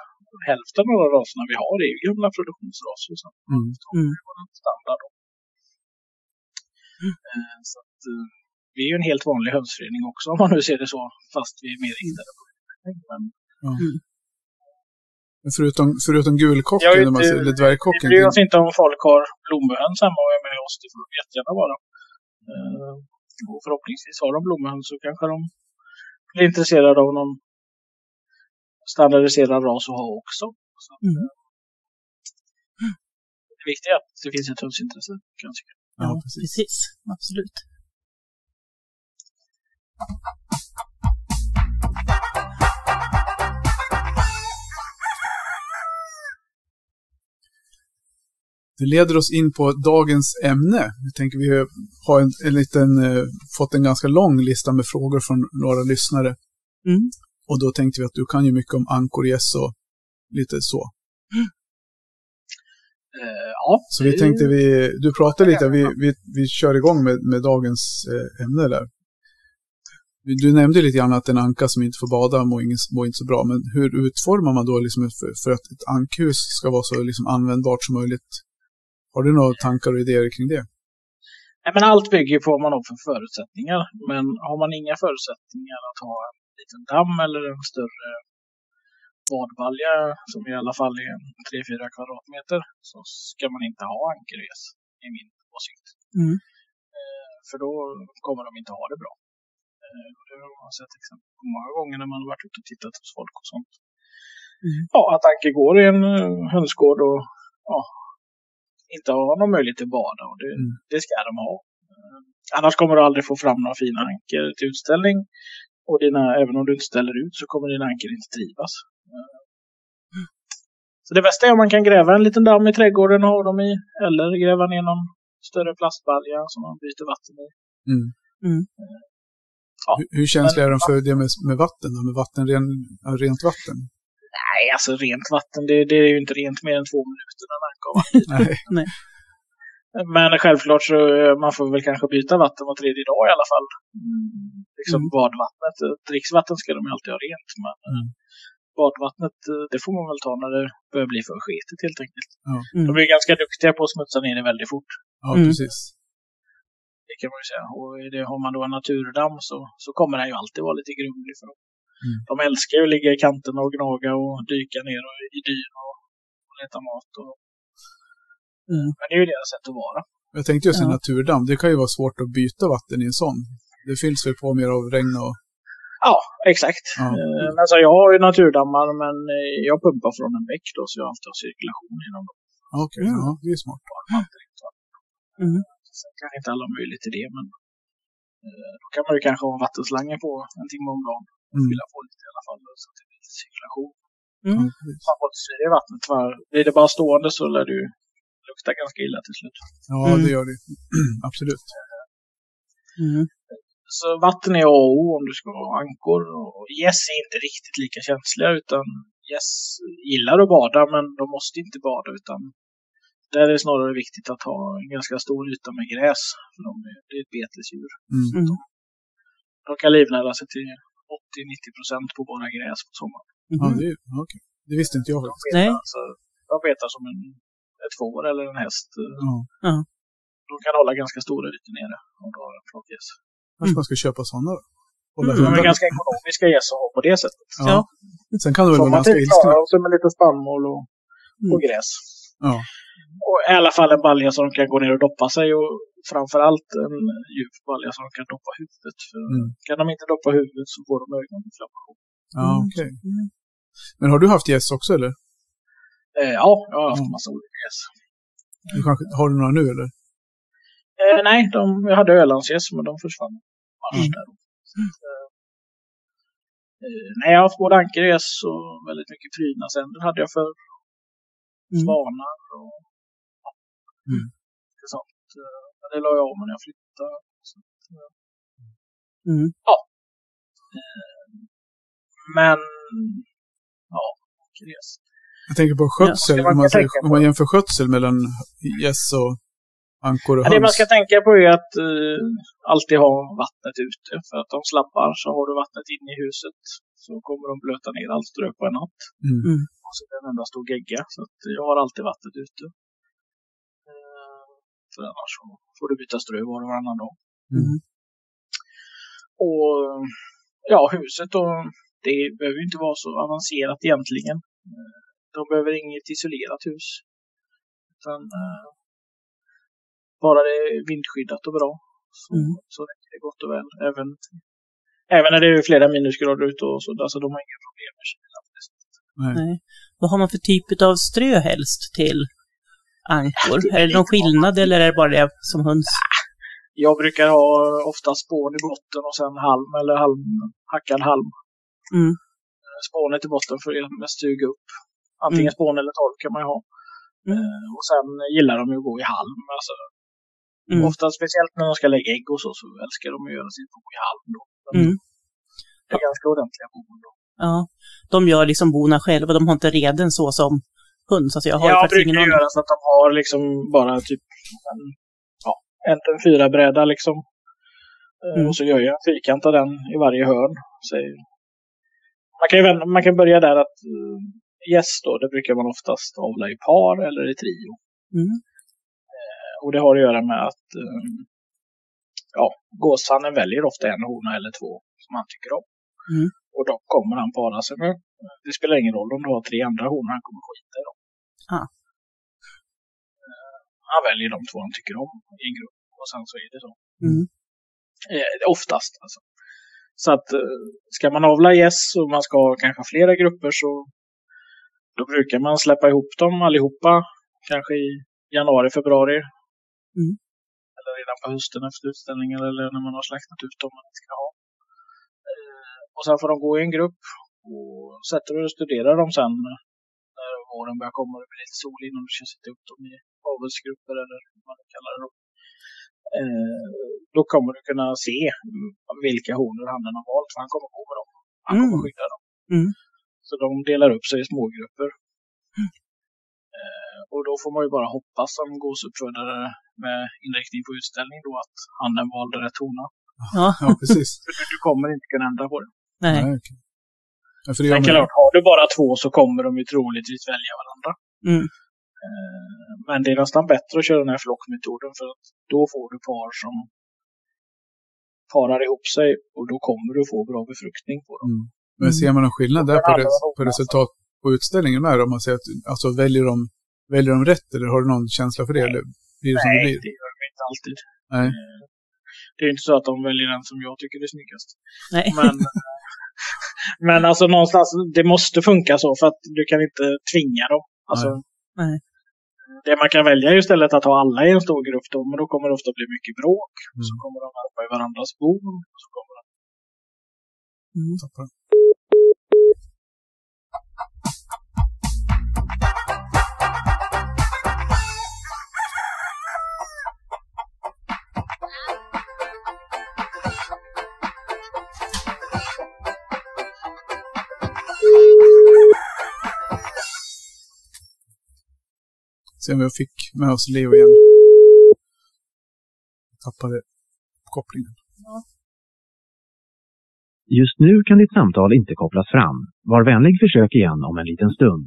hälften av de raserna vi har är ju gamla produktionsraser. Så Mm. Mm. standard. då. Eh, Så att, vi är ju en helt vanlig hönsförening också om man nu ser det så, fast vi är mer riktade på utveckling. Men Men Förutom, förutom gulkocken, eller inte- säger, eller vi dvärgkocken. bryr oss inte om folk har blommehöns hemma och är med oss, det får de jättegärna vara. Eh, Och förhoppningsvis har de blommehöns så kanske de blir intresserade av någon standardiserad ras att ha också. Så Mm. eh, Det viktiga är att det finns ett hönsintresse, kan jag tycka. Ja, precis. precis. Absolut. Det leder oss in på dagens ämne. Jag tänker vi har en, en liten, eh, fått en ganska lång lista med frågor från några lyssnare. Mm. Och då tänkte vi att du kan ju mycket om ankorgäss och lite så. Eh, Ja, Så vi tänkte vi, du pratade lite, vi, vi, vi kör igång med, med dagens eh, ämne där. Du nämnde lite grann att en anka som inte får bada mår, ingen, mår inte så bra, men hur utformar man då liksom för, för att ett ankhus ska vara så liksom användbart som möjligt? Har du några tankar och idéer kring det? Nej, men allt bygger på vad man har för förutsättningar. Men har man inga förutsättningar att ha en liten damm eller en större badbalja som i alla fall är 3-4 kvadratmeter så ska man inte ha ankerres i min åsikt. Mm. Eh, För då kommer de inte ha det bra. Eh, Det har man sett exempel på många gånger när man har varit ute och tittat hos folk och sånt. Mm. Ja, att anker går i en eh, hönsgård och ja, inte har någon möjlighet till bada. Och det, Mm. det ska de ha. Eh, Annars kommer du aldrig få fram några fina anker till utställning. Och dina, även om du inte ställer ut så kommer dina anker inte trivas. Eh, Så det bästa är om man kan gräva en liten damm i trädgården och ha dem i. Eller gräva ner någon större plastbalja som man byter vatten i. Mm. Mm. Ja, Hur, hur känsliga är de för det med, med vatten då? Med vatten, ren, rent vatten? Nej, alltså rent vatten, det, det är ju inte rent mer än två minuter när man kommer. Nej. Men självklart så eh, man får väl kanske byta vatten var tredje dag i alla fall. Mm. Liksom Mm. badvattnet. eh, Dricksvatten ska de ju alltid ha rent. Men eh, Mm. badvattnet, det får man väl ta när det börjar bli för skitigt helt enkelt. Mm. De är ganska duktiga på att smutsa ner det väldigt fort. Ja, Mm. precis. Det kan man ju säga. Och det, har man då en naturdamm så, så kommer den ju alltid vara lite grumlig för dem. Mm. De älskar ju att ligga i kanterna och gnaga och dyka ner och, i dyn och, och leta mat. Och, Mm. Men det är ju deras sätt att vara. Jag tänkte just en Ja. naturdamm, det kan ju vara svårt att byta vatten i en sån. Det fylls väl på mer av regn och... Ja, exakt. Ja. Eh, Men så jag har ju naturdammar men eh, jag pumpar från en bäck då så jag alltid har cirkulation inom dem. Okej, Mm. ja, det är smart. Mm. Sen kanske inte alla har möjlighet till det men eh, då kan man ju kanske ha vattenslangen på en timme om dagen. Mm. Fylla på lite i alla fall så att det blir lite cirkulation. Mm. Inte syre i vattnet för blir det bara stående så lär det ju lukta ganska illa till slut. ja Mm. det gör det. Absolut. Mm. Så vatten är A och O om du ska ha ankor. Och gäss är inte riktigt lika känsliga utan gäss gillar att bada men de måste inte bada utan där är det snarare viktigt att ha en ganska stor yta med gräs. För de är, det är ett betesdjur. Mm. Mm. De kan livnära sig till 80-90 procent på bara gräs på sommaren. Ja, det, är- ja, okej. det visste inte jag De faktiskt. betar, Nej. alltså, de betar som en, ett får eller en häst. Ja. De kan hålla ganska stora ytor nere om du har en flockgäss. Kanske man ska köpa sådana då? Mm, De är ganska ekonomiska gäss att ha på det sättet. Ja. Sen kan de väl vara ganska till ilskna. klara sig med lite spannmål och, och Mm. gräs. Ja. Och i alla fall en balja som de kan gå ner och doppa sig och framförallt en djup balja som de kan doppa huvudet. För Mm. Kan de inte doppa huvudet så får de ögoninflammation. Ja, Mm. okej. Mm. Men har du haft gäss också eller? Eh, ja, jag har haft Mm. massa olika gäss. Har du några nu eller? Eh, nej, de, jag hade ölandsgäss men de försvann. Mars Mm. där. Eh, eh, nej, jag har haft både ankergäss och väldigt mycket prydnadsänder hade jag för Mm. svanar och Mm. Sånt. Eh, Men det la jag om när jag flyttade. Så, eh, Mm. Men, ja, ankergäss. Jag tänker på skötsel, Ja, man om, man tänka om man jämför skötsel mellan gäss och ankor och Ja, det man höns. ska tänka på är att eh, alltid ha vattnet ute. För att de slappar så har du vattnet inne i huset så kommer de blöta ner allt strö på en natt. Mm. Och så är det en enda stor gegga. Så att jag har alltid vattnet ute. För annars så får du byta strö var och varannan dag. Mm. Och ja, huset då, det behöver ju inte vara så avancerat egentligen. De behöver inget isolerat hus. Utan eh, bara det är vindskyddat och bra. Så, Mm. så räcker det gott och väl. Även, även när det är flera minusgrader ute och så. Alltså de har inga problem med kylan. Nej. Nej. Vad har man för typ av strö helst till ankor? Är det någon skillnad eller är det bara det som höns? Jag brukar ha ofta spån i botten och sen halm eller halm, hackad halm. Mm. Spånet i botten för att suga upp. Antingen Mm. spån eller torv kan man ju ha. Mm. Eh, Och sen gillar de ju att gå i halm. Alltså, Mm. Ofta speciellt när de ska lägga ägg och så, så älskar de att göra sitt bo i halm. Då. Men Mm. Det är ganska ordentliga bon då. Ja, de gör liksom bona själva, de har inte reden så som höns. Alltså jag har Jag faktiskt brukar ingen göra så att de har liksom bara typ en, ja, en en fyra bräda liksom. Eh, Mm. Och så gör jag en fyrkant av den i varje hörn. Så, man, kan ju, man kan börja där att uh, gäss då, det brukar man oftast avla i par eller i trio. Mm. Och det har att göra med att eh, ja, gåshannen väljer ofta en hona eller två som han tycker om. Mm. Och då kommer han para sig med. Det spelar ingen roll om du har tre andra honor, han kommer skita i dem. Ah. Han väljer de två han tycker om i en grupp och sen så är det så. Mm. Eh, oftast alltså. Så att eh, ska man avla gäss och man ska ha kanske flera grupper så då brukar man släppa ihop dem allihopa. Kanske i januari, februari. Mm. Eller redan på hösten efter utställningen eller när man har slaktat ut dem man ska ha. Och sen får de gå i en grupp. Och sätter du och studerar dem sen när våren börjar komma och det blir lite sol innan du ska sätta upp dem i avelsgrupper eller vad man kallar det. Då. Eh, Då kommer du kunna se vilka honor hannen har valt. För han kommer gå med dem. Han kommer Mm. skydda dem. Mm. Så de delar upp sig i smågrupper. Eh, Och då får man ju bara hoppas som gåsuppfödare med inriktning på utställning då att hannen valde rätt hona. Ja, Ja, precis. För du, du kommer inte kunna ändra på det. Nej. Nej, okej. Ja, för det man- klart, har du bara två så kommer de ju troligtvis välja varandra. Mm. Eh, Men det är nästan bättre att köra den här flockmetoden för att då får du par som parar ihop sig och då kommer du få bra befruktning på dem. Mm. Men ser man någon skillnad där på, Men alla res- på resultat på utställningen med? Om man säger att, alltså väljer de, väljer de rätt eller har du någon känsla för det? Eller blir det som det Nej, blir? det gör de inte alltid. Nej. Eh, Det är inte så att de väljer den som jag tycker är snyggast. nej. Men, men alltså någonstans, det måste funka så för att du kan inte tvinga dem. Alltså, Nej. Det man kan välja är ju istället att ha alla i en stor grupp då, men då kommer det ofta bli mycket bråk. Mm. Så kommer de hoppa i varandras bon. Så kommer de... Mm. Se om jag fick med oss Leo igen. Tappade kopplingen. Just nu kan ditt samtal inte kopplas fram. Var vänlig försök igen om en liten stund.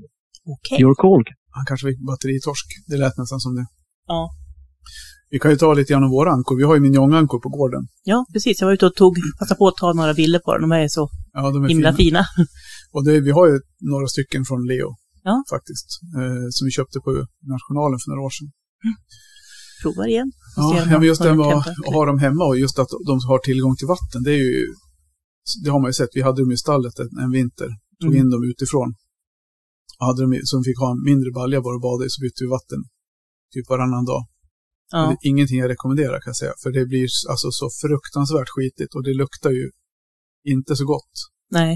Okej. Your call Han kanske fick batteritorsk. Det lät nästan som det. Ja. Vi kan ju ta lite grann om våra ankor. Vi har ju minjongankor på gården. ja, precis. Jag var ute och tog, passade på att ta några bilder på dem. De är så Ja, de är himla fina. fina. Och det, vi har ju några stycken från Leo. Ja. Faktiskt. Eh, som vi köpte på Nationalen för några år sedan. Provar igen. Ja, ja men just det med att ha dem hemma och just att de har tillgång till vatten. Det är ju, det har man ju sett. Vi hade dem i stallet en, en vinter. Tog Mm. in dem utifrån. Och hade dem så de fick ha en mindre balja bara att bada i så bytte vi vatten. Typ varannan dag. Ja. Det är ingenting jag rekommenderar kan jag säga. För det blir alltså så fruktansvärt skitigt och det luktar ju inte så gott. Nej.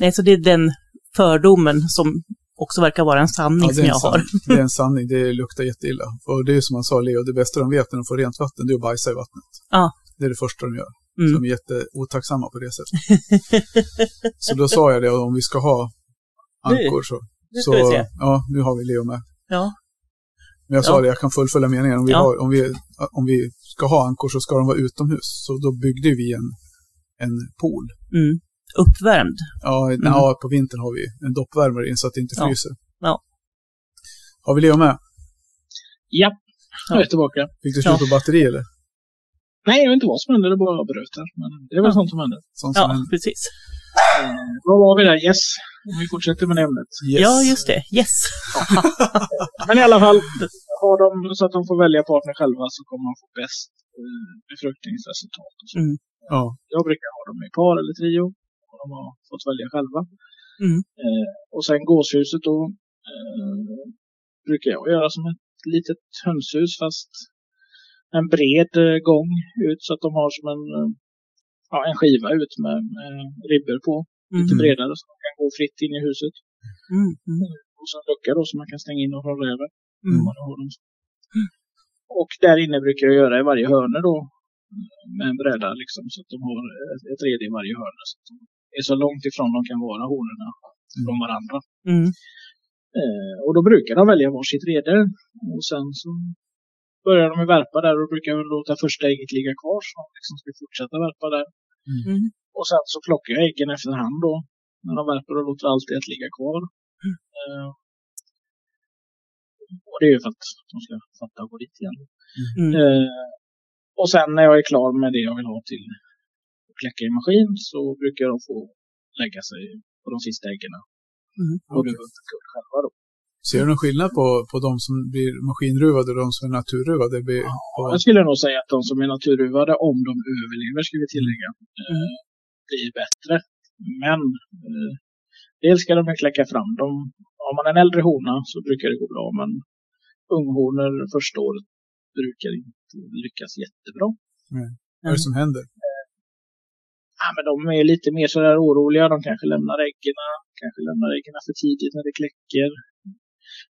Nej, så det är den fördomen som också verkar vara en sanning det som jag en har. sanning. Det är en sanning. Det luktar jätteilla. Och det är som man sa, Leo, det bästa de vet när de får rent vatten, det är att bajsa i vattnet. Ja. Det är det första de gör. Så Mm. de är jätteotacksamma på det sättet. så då sa jag det, om vi ska ha ankor så... Nu så ska vi se. Ja, nu har vi Leo med. Ja. Men jag sa Ja. det, jag kan fullfölja meningen. Om vi, Ja. har, om, vi, om vi ska ha ankor så ska de vara utomhus. Så då byggde vi en, en pool. Mm. Uppvärmd. Ja, ja, på vintern har vi en doppvärmare in så att det inte Ja. fryser. Ja. Har vi Leo med? Ja, Jag är tillbaka. Fick du slut på batteri eller? Nej, jag vet inte vad som hände. Det bara bröt där. Men det är väl Ja. sånt som händer. Sånt som Ja, en precis. Eh, vad var vi där? Yes. Om vi fortsätter med ämnet. yes. Ja, just det. Yes. Men i alla fall, har de så att de får välja partner själva så kommer de få bäst eh, befruktningsresultat. och så. Mm. Ja. Jag brukar ha dem i par eller trio. Och de har fått välja själva. Mm. Eh, och sen gåshuset då eh, brukar jag göra som ett litet hönshus fast en bred eh, gång ut så att de har som en, eh, ja, en skiva ut med, med ribbor på. Lite Mm. bredare så de kan gå fritt in i huset. Mm. Mm. Och så en lucka då som man kan stänga in dem från röven. Mm. så. Och där inne brukar jag göra i varje hörne då med en bräda liksom så att de har ett- ett rede i varje hörne. Så att de är så långt ifrån de kan vara honorna från varandra. Mm. Eh, och då brukar de välja varsitt rede. Och sen så börjar de värpa där och brukar jag låta första ägget ligga kvar så de liksom ska fortsätta värpa där. Mm. Och sen så plockar jag äggen efterhand då när de värper och låter allt ett ligga kvar. Eh, och det är ju för att de ska fatta och gå dit igen. Mm. Eh, och sen när jag är klar med det jag vill ha till kläcka i maskin så brukar de få lägga sig på de sista äggen. Mm. Och okay. själva då. Ser du någon skillnad på, på de som blir maskinruvade och de som är naturruvade? Blir på, Jag skulle nog säga att de som är naturruvade, om de överlever ska vi tillägga, eh, blir bättre. Men eh, dels ska de kläcka fram dem. Har man en äldre hona så brukar det gå bra, men unghonor första året brukar inte lyckas jättebra. vad är det som händer? Ja, men de är lite mer sådär oroliga. De kanske lämnar äggen, kanske lämnar äggen för tidigt när det kläcker.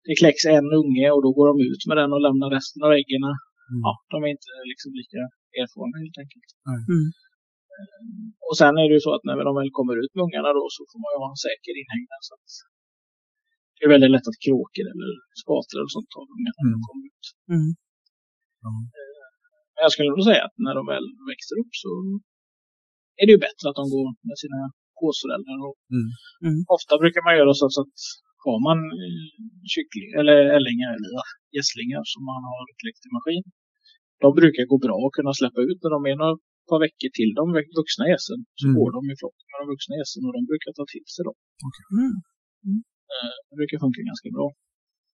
Det kläcks en unge och då går de ut med den och lämnar resten av äggen. Mm. Ja, de är inte liksom lika erfarna helt enkelt. Mm. Och sen är det ju så att när de väl kommer ut med ungarna då så får man ju ha en säker inhägnad. Så att det är väldigt lätt att kråkor eller spatlor och sånt tar ungarna när de Mm. kommer ut. Mm. Men jag skulle nog säga att när de väl växer upp så är det ju bättre att de går med sina gåsföräldrar. Och Mm. Mm. Ofta brukar man göra så att har man eh, kyckling, eller ällingar eller gässlingar som man har kläckt i maskin. De brukar gå bra att kunna släppa ut när de är några par veckor till de vuxna gässen. Så Mm. går de i flock med de vuxna gässen och de brukar ta till sig dem. Mm. Eh, Det brukar funka ganska bra.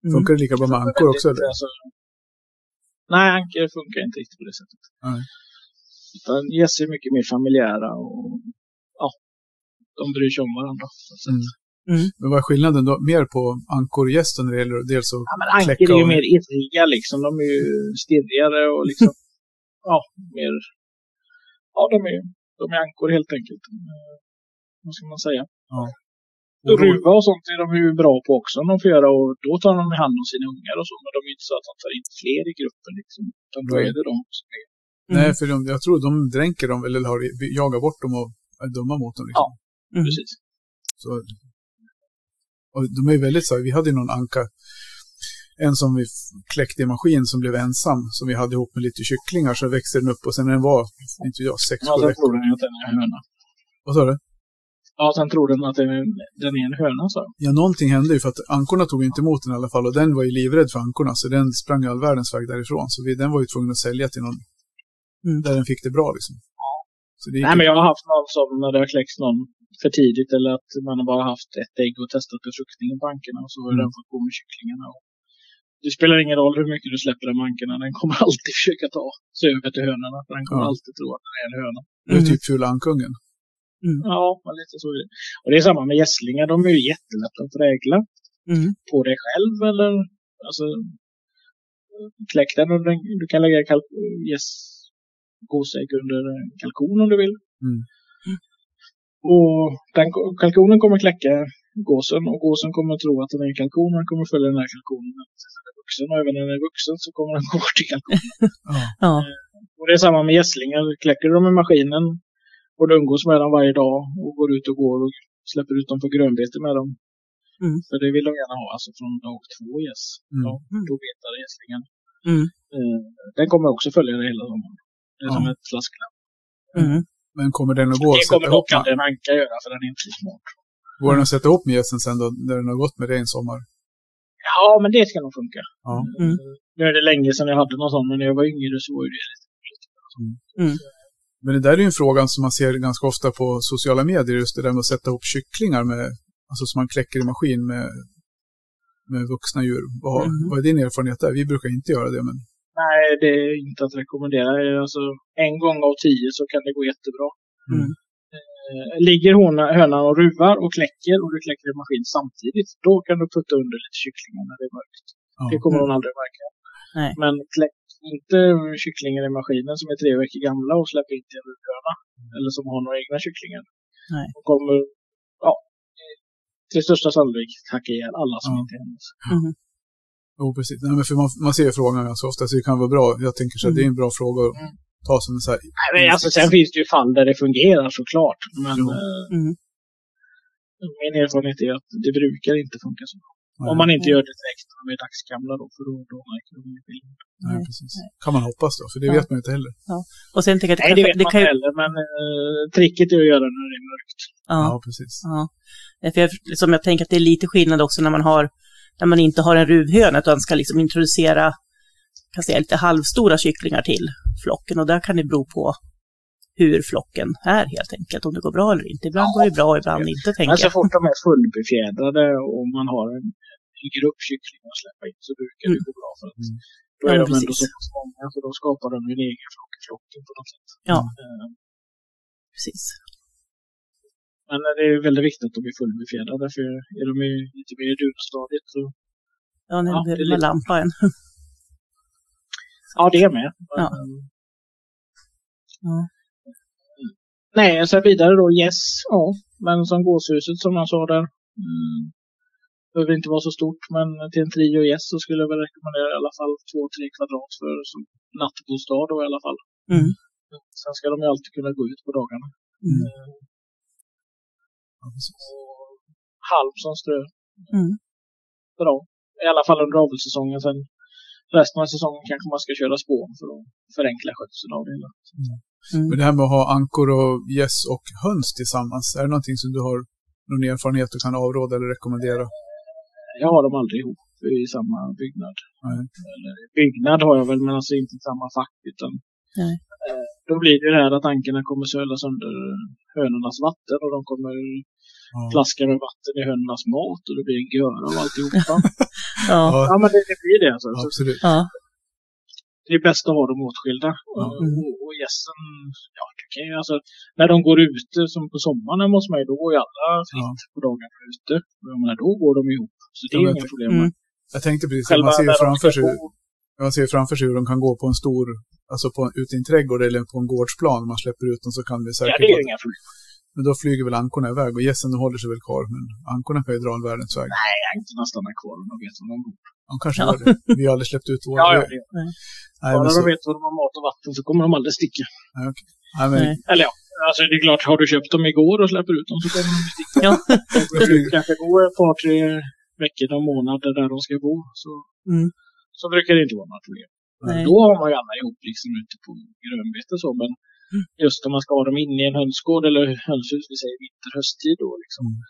Mm. Funkar det lika bra med ankor också? Eller? Alltså, nej, ankor funkar inte riktigt på det sättet. Nej. Utan gäss är mycket mer familjära och ja, de bryr sig om varandra. Mm. Mm. Men vad är skillnaden då? Mer på ankor och gästen när det gäller dels att Ja, men ankor är ju och- mer irriga liksom. De är ju stirrigare och liksom, ja, mer, ja, de är, de är ankor helt enkelt. Eh, vad ska man säga? Ja. Och ruva och sånt är de ju bra på också om de får göra och då tar de hand om sina ungar och så. Men de är ju inte så att de tar in fler i gruppen liksom. Utan då är det de som är. Nej, för de, jag tror de dränker dem eller har, jagar bort dem och är dumma mot dem. Liksom. Mm. Precis. Så, och de är ju väldigt så här, vi hade ju någon anka, en som vi kläckte i maskin som blev ensam, som vi hade ihop med lite kycklingar, så växte den upp och sen när den var, inte jag, sex, Ja, sju sen veckor. tror den ju att den är en höna. Vad sa du? Ja, sen tror den att den är, en höna, så. Ja, någonting hände ju för att ankorna tog inte emot den i alla fall och den var ju livrädd för ankorna så den sprang all världens väg därifrån. Så vi, den var ju tvungen att sälja till någon Mm. där den fick det bra liksom. Så det Nej, men jag har haft någon som när det har kläckts någon för tidigt eller att man har bara haft ett ägg och testat befruktningen på ankorna och så har Mm. den fått gå med kycklingarna. Och det spelar ingen roll hur mycket du släpper den med ankorna, den kommer alltid försöka ta sig över till hönorna för den kommer Ja. alltid tro att den är en höna. det är Mm. typ fula ankungen. Ja, men lite så är det. Och det är samma med gässlingar, de är ju jättelätta att prägla Mm. på dig själv eller alltså kläck den under, en- du kan lägga gäss, gåsägg under en kalkon om du vill. Mm. Och den, kalkonen kommer kläcka gåsen och gåsen kommer tro att den är en kalkon och den kommer följa den här kalkonen tills den är vuxen. Och även när den är vuxen så kommer den gå bort till kalkonen. Ja. Ja. Och det är samma med gässlingar. Kläcker du dem i maskinen och du umgås med dem varje dag och går ut och går och släpper ut dem på grönbete med dem. Mm. För det vill de gärna ha, alltså från dag två gäss. Mm. Ja, då betar gässlingen. Mm. Eh, den kommer också följa dig hela sommaren. Det är som ett flasklapp. Mm. Men kommer den att gå Det att kommer dock aldrig en anka göra för den är inte så smart. Går den att sätta ihop med gässen sen då, när den har gått med dig en sommar? Ja, men det ska nog funka. Ja. Mm. Nu är det länge sedan jag hade någon sån, men när jag var yngre så var ju det lite Men det där är ju en fråga som man ser ganska ofta på sociala medier, just det där med att sätta ihop kycklingar med, alltså som man kläcker i maskin med, med vuxna djur. Vad, Mhm. vad är din erfarenhet där? Vi brukar inte göra det, men Nej, det är inte att rekommendera. Alltså, en gång av tio så kan det gå jättebra. Mm. Eh, Ligger hona, hönan och ruvar och kläcker och du kläcker i maskin samtidigt, då kan du putta under lite kycklingar när det är mörkt. ja. Det kommer Mm. hon aldrig märka. Nej. Men kläck inte kycklingar i maskinen som är tre veckor gamla och släpp in till en ruvhöna. Eller som har några egna kycklingar. Nej. De kommer, ja, till största sannolikhet hacka ihjäl alla som Ja. inte är hennes. Mm. Jo, precis. Nej, men för man, man ser ju frågan ganska ofta, så det kan vara bra. Jag tänker så att det är en bra fråga att Mm. ta som en så här... Nej, men alltså, sen finns det ju fall där det fungerar såklart. Men eh, Mm. min erfarenhet är att det brukar inte funka så. Nej, Om man inte Nej. gör det direkt när de är dagsgamla då, för då, då märker de ingen skillnad. nej, precis. nej. Kan man hoppas då, för det Ja. vet man ju inte heller. Och sen tänker jag att Nej, det, vet det man kan heller, men eh, tricket är att göra det när det är mörkt. Ja, Ja, precis. ja. För jag, liksom, jag tänker att det är lite skillnad också när man har när man inte har en ruvhöna utan ska liksom introducera kan säga, lite halvstora kycklingar till flocken och där kan det bero på hur flocken är helt enkelt, om det går bra eller inte. Ibland Ja. går det bra, ibland inte tänker Men så fort de är fullbefjädrade och man har en, en grupp kycklingar att släppa in så brukar det gå bra. För att Mm. Då är Ja, de ändå precis. så pass många så då skapar de en egen flock i flocken på något sätt. Ja. Eh, Precis. Men det är väldigt viktigt att de är fullbefjädrade för är de i, lite mer i dunstadiet så Ja, när Ja, det är blir lite- lampa en. Ja, det är med. Ja. Ja. Nej, sen vidare då, yes. Ja, men som gåshuset som jag sa där. Mm, behöver inte vara så stort, men till en trio yes så skulle jag väl rekommendera i alla fall två, tre kvadrat för som nattbostad då i alla fall. Mm. Sen ska de ju alltid kunna gå ut på dagarna. Mm. Och halm som strö. Mm. Bra. I alla fall under avelssäsongen. Sen resten av säsongen kanske man ska köra spån för att förenkla skötseln av det hela. Mm. Men det här med att ha ankor och gäss och höns tillsammans, är det någonting som du har någon erfarenhet du kan avråda eller rekommendera? Jag har dem aldrig ihop i samma byggnad. Nej. Eller, byggnad har jag väl, men alltså inte i samma fack. Utan, Nej. eh, då blir det det här att ankorna kommer söla sönder hönornas vatten och de kommer Ja. plaska med vatten i hönornas mat och det blir en göra av alltihopa. Ja. Ja, men det, det blir det alltså. Så absolut. Ja. det är bäst att ha dem åtskilda. Ja. Och, gässen, ja, kan ju, alltså, när de går ute som på sommaren hos mig, då går ju alla fritt på dagarna ute. Menar, då går de ihop. Så det är men inga problem. Mm. Jag tänkte precis, Själva man ser ju framför sig, man ser ju framför sig hur de kan gå på en stor, alltså på, ute i en trädgård eller på en gårdsplan. Man släpper ut dem så kan vi Ja, säkert... det är ju inga problem. Men då flyger väl ankorna iväg och gässen håller sig väl kvar. Men ankorna kan ju dra en världens väg. Nej, ankorna stannar kvar och de vet var de bor. De kanske Ja. gör det. Vi har aldrig släppt ut våra. Ja, ja, det är. Nej, Bara så, de vet var de har mat och vatten så kommer de aldrig sticka. nej, men, Nej. Eller ja, alltså det är klart, har du köpt dem igår och släpper ut dem så kommer de sticka. Ja. Det flyger- kanske går ett par, tre veckor, någon månad där de ska bo. Så, Mm. så brukar det inte vara några problem. Nej. Då har man ju alla ihop liksom ute på grönbete och så. Men Mm. just om man ska ha dem inne i en hönsgård eller hönshus, vi säger vinter, hösttid då liksom. Mm.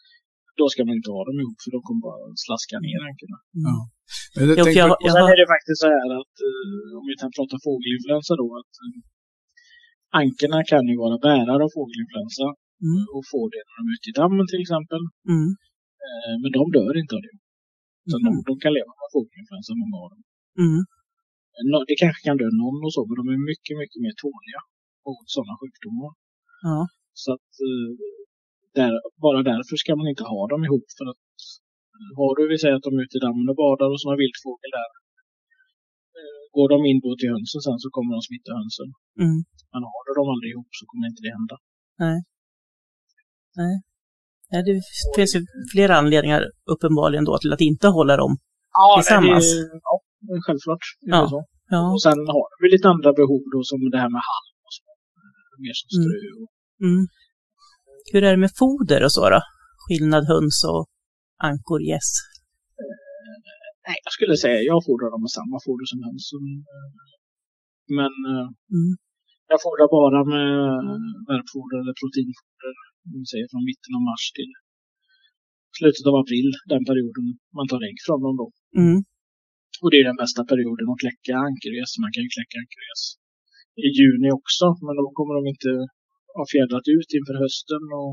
Då ska man inte ha dem ihop för de kommer bara slaska ner ankorna. ja. Men tänk, jag, Och jag sen har, är det faktiskt så här att eh, om vi kan prata fågelinfluensa då att eh, ankorna kan ju vara bärare av fågelinfluensa Mm. och få det när de är ute i dammen till exempel. mm. Eh, men de dör inte av det. Så de, de kan leva med fågelinfluensa, många av dem. Det kanske kan dö någon och så, men de är mycket, mycket mer tåliga mot sådana sjukdomar. Ja. Så att eh, där, bara därför ska man inte ha dem ihop. För att eh, har du, vi säger att de är ute i dammen och badar och så har viltfågel där. eh, Går de in då till hönsen sen så kommer de smitta hönsen. Mm. Men har du dem aldrig ihop så kommer inte det hända. Ja, det finns ju flera anledningar uppenbarligen då till att inte hålla dem. Ja, Tillsammans. Det, ja, det är självklart. Det Ja. är så. Ja. Och sen har vi lite andra behov då som det här med halm och så. Eh, Mer som strö. Och, Mm. Hur är det med foder och så då? Skillnad höns och ankor, gäss? nej, jag skulle säga jag fodrar dem med samma foder som hönsen. eh, Men eh, Mm. jag fodrar bara med värpfoder eller proteinfoder. Vi säger från mitten av mars till slutet av april. Den perioden man tar ägg från dem då. Mm. Och det är den bästa perioden att kläcka ankergäss. Man kan ju kläcka ankergäss i juni också, men då kommer de inte ha fjädrat ut inför hösten. Och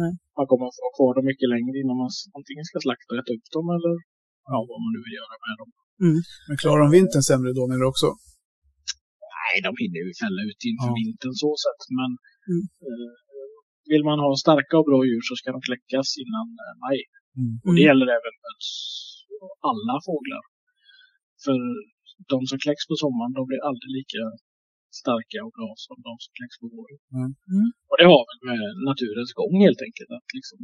Nej. Man kommer att få ha kvar dem mycket längre innan man antingen ska slakta och äta upp dem eller ja, vad man nu vill göra med dem. Men klarar de vintern sämre då menar du också? Nej, de hinner ju fälla ut inför Ja. vintern så sett. Men Mm. eh, vill man ha starka och bra djur så ska de kläckas innan eh, maj. Mm. Och det Mm. gäller även alla fåglar. För de som kläcks på sommaren, de blir aldrig lika starka och bra som de som kläcks på våren. Mm. Mm. Och det har väl med naturens gång helt enkelt. Att liksom,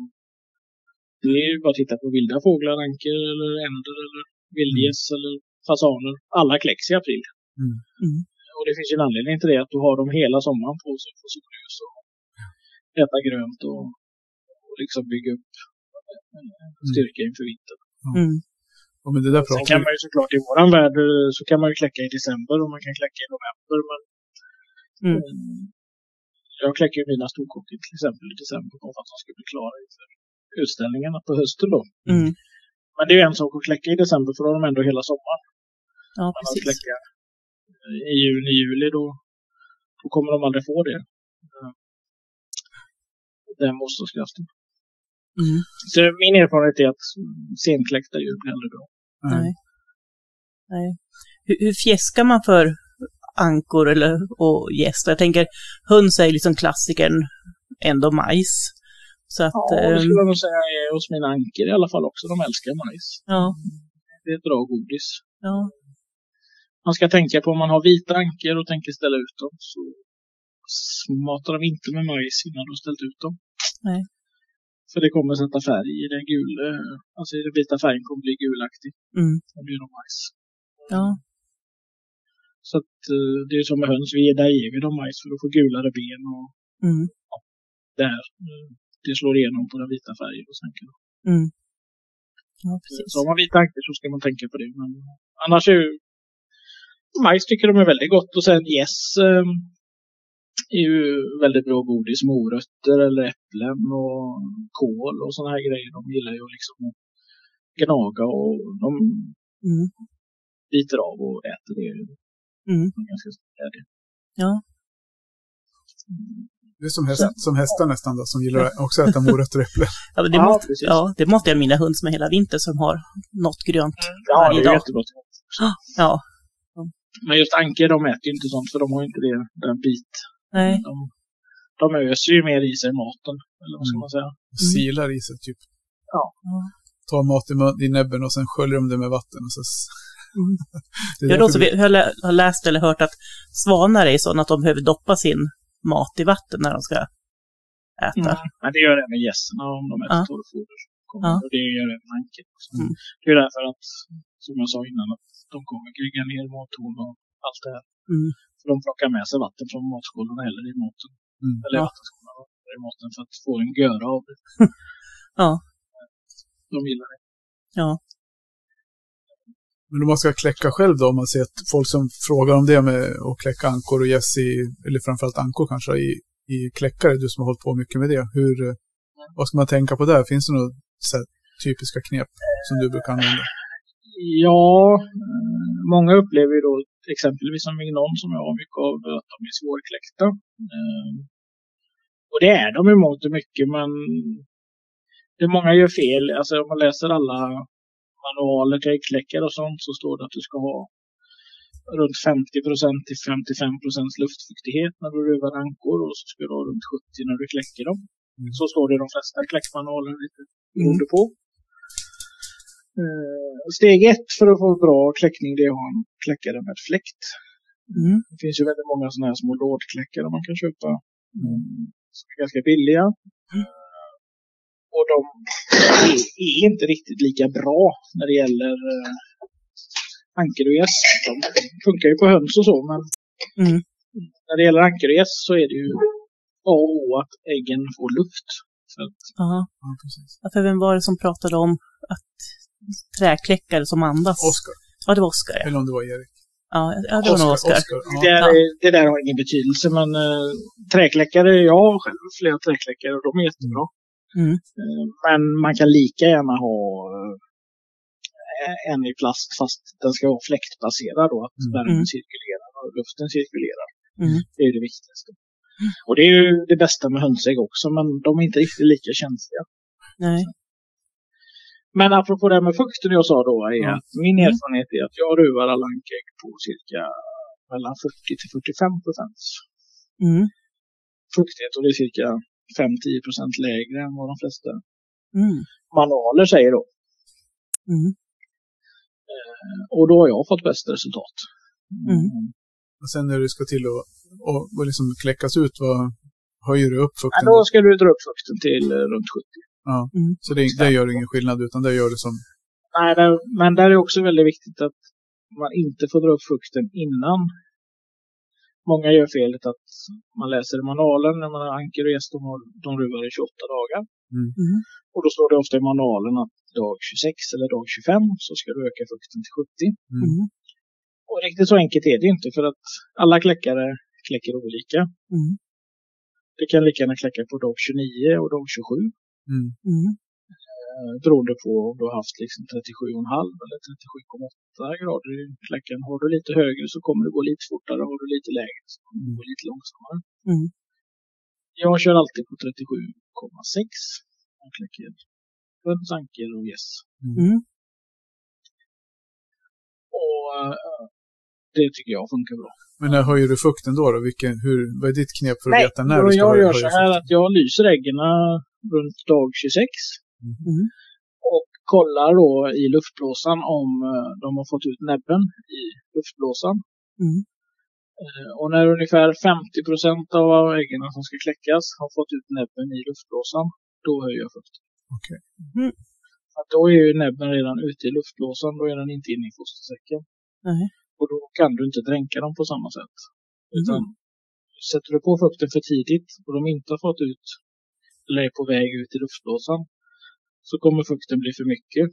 det är ju bara att titta på vilda fåglar, anker eller änder eller vildgäss eller fasaner. Alla kläcks i april. Mm. Mm. Och det finns ju en anledning till det, att du har dem hela sommaren på sig för solljus och äta grönt och, och liksom bygga upp styrka inför vintern. Mm. Och med det där Sen kan man ju såklart i våran värld eh, så kan man ju kläcka i december och man kan kläcka i november. Men Mm. eh, jag kläcker ju mina storkockor till exempel i december för att de ska bli klara inför utställningarna på hösten då. Mm. Men det är ju en sak att kläcka i december för då har de ändå hela sommaren. Ja, Men att precis. kläcka eh, i juni, juli då, då kommer de aldrig få det. Den motståndskraften. Mm. Så min erfarenhet är att senkläckta djur blir aldrig bra. Nej. Nej. Hur, hur fjäskar man för ankor eller, och gäster? Jag tänker, höns är liksom klassikern, ändå majs. Så att, Ja, det ehm, skulle jag nog säga är hos mina anker i alla fall också. De älskar majs. ja, Det är ett bra godis. ja, Man ska tänka på om man har vita anker och tänker ställa ut dem så matar de inte med majs innan du har ställt ut dem. Nej. För det kommer sätta färg i den gula, alltså den vita färgen kommer bli gulaktig. mm, om det är någon majs. ja, Så att, eh, det är som med höns, vi, där ger vi dem majs för att få gulare ben och mm, där. eh, Det slår igenom på den vita färgen. Och sen kan, mm. Ja, precis. så har man vita anker så ska man tänka på det. Men annars är ju majs tycker de är väldigt gott och sen gäss eh, är ju väldigt bra godis. Morötter eller äpplen och kål och sådana här grejer. De gillar ju liksom att gnaga och de Mm, biter av och äter det. mm, De är ganska glädje. ja, Det är som, häst, som hästar nästan då, som gillar att också äta morötter och äpplen. ja, det, Ja, måste, precis. ja, det måste jag mina höns med hela vintern som har något grönt. Ja, Varje det är dag. jättegott. Ja, Men just anker de äter ju inte sånt för de har inte det, den bit. Nej, De, de öser ju mer i sig maten. Eller vad ska Mm. man säga? Silar i sig typ. Ja. Tar mat i, i näbben och sen sköljer de det med vatten. Och så... Mm. det är Jag också, vi- jag har lä- har läst eller hört att svanar är sådana att de behöver doppa sin mat i vatten när de ska äta. Mm. Men det gör även gässerna om de äter Ja. torrfoder. Ja. Och det gör även också. Mm. Det är därför att, som jag sa innan, att de kommer kriga ner mathorn och allt det här. Mm. För de plockar med sig vatten från matskålen eller i maten. Mm. Eller Ja. vattenskålen eller i maten för att få en göra av det. Ja. De gillar det. Ja, Men om man ska kläcka själv då, om man ser att folk som frågar om det med att kläcka ankor och gäss i, eller framförallt ankor kanske, i, i kläckare, du som har hållit på mycket med det. Hur, vad ska man tänka på där? Finns det några så här, typiska knep som du brukar använda? Ja, eh, många upplever ju då exempelvis som Mignon som jag har mycket av att de är svårkläckta. Eh, Och det är de i mångt och mycket men det många gör fel. Alltså om man läser alla manualer till äggkläckare och sånt så står det att du ska ha runt 50% till 55% luftfuktighet när du ruvar ankor och så ska du ha runt 70 när du kläcker dem. Mm. Så står det i de flesta kläckmanualer lite beroende på. Eh, Steg ett för att få bra kläckning det är att ha en kläckare med fläkt. mm, Det finns ju väldigt många sådana här små lådkläckare man kan köpa. mm, Som är ganska billiga. Eh, Och de är, inte riktigt lika bra när det gäller eh, anker och gäss. De funkar ju på höns och så men mm, när det gäller anker och gäss så är det ju A och O att äggen får luft. Så att. Ja, precis. Ja, För vem var det som pratade om att träkläckare som andas? Oskar, Ja, det var Oskar. Ja, eller om det var Erik. ja, ja det var nog Oskar. ja. det, Ja. är- det där har ingen betydelse men eh, träkläckare, jag har själv flera träkläckare och de är jättebra. Mm, Eh, Men man kan lika gärna ha eh, en i plast fast den ska vara fläktbaserad då, att Mm. värmen Mm. cirkulerar och luften cirkulerar. Mm. Det är det viktigaste. Och det är ju det bästa med hönsägg också, men de är inte riktigt lika känsliga. Nej. Men apropå det här med fukten jag sa då, är Ja. att min Mm. erfarenhet är att jag ruvar alla ankägg på cirka mellan 40 till 45 procent Mm. fuktighet och det är cirka 5-10 procent lägre än vad de flesta Mm. manualer säger då. Mm. Och då har jag fått bäst resultat. Mm. Och sen när det ska till att och, och liksom kläckas ut, vad höjer du upp Ja, fukten? då ska du dra upp fukten till eh, runt 70. Så det, det gör ingen skillnad, utan det gör det som... Nej, där, men där är också väldigt viktigt att man inte får dra upp fukten innan. Många gör felet att man läser i manualen när man har anker och gäst, de, ruvar i 28 dagar. Mm. Och då står det ofta i manualen att dag 26 eller dag 25 så ska du öka fukten till 70. Mm. Och riktigt så enkelt är det inte för att alla kläckare kläcker olika. Mm. Det kan lika gärna kläcka på dag 29 och dag 27. Mm. Mm. eh, Beroende på om du har haft liksom 37,5 eller 37,8 grader i kläcken. Har du lite högre så kommer det gå lite fortare. Har du lite lägre så kommer det gå lite långsammare. Mm. Jag kör alltid på 37,6. Jag kläcker höns, anker och gäss. Mm. Och eh, det tycker jag funkar bra. Men när höjer du fukten då? då? Vilken, hur, vad är ditt knep för att Nej, veta när du ska jag höja, gör så här fukten? att jag lyser äggen runt dag 26. Mm. Och kollar då i luftblåsan om eh, de har fått ut näbben i luftblåsan. Mm. Eh, Och när ungefär 50 procent av äggen som ska kläckas har fått ut näbben i luftblåsan, då höjer jag fukten. Okej. Mm. För att då är ju näbben redan ute i luftblåsan, då är den inte inne i fostersäcken. Och då kan du inte dränka dem på samma sätt. Utan Mm. sätter du på fukten för tidigt och de inte har fått ut, eller är på väg ut i luftblåsan, så kommer fukten bli för mycket.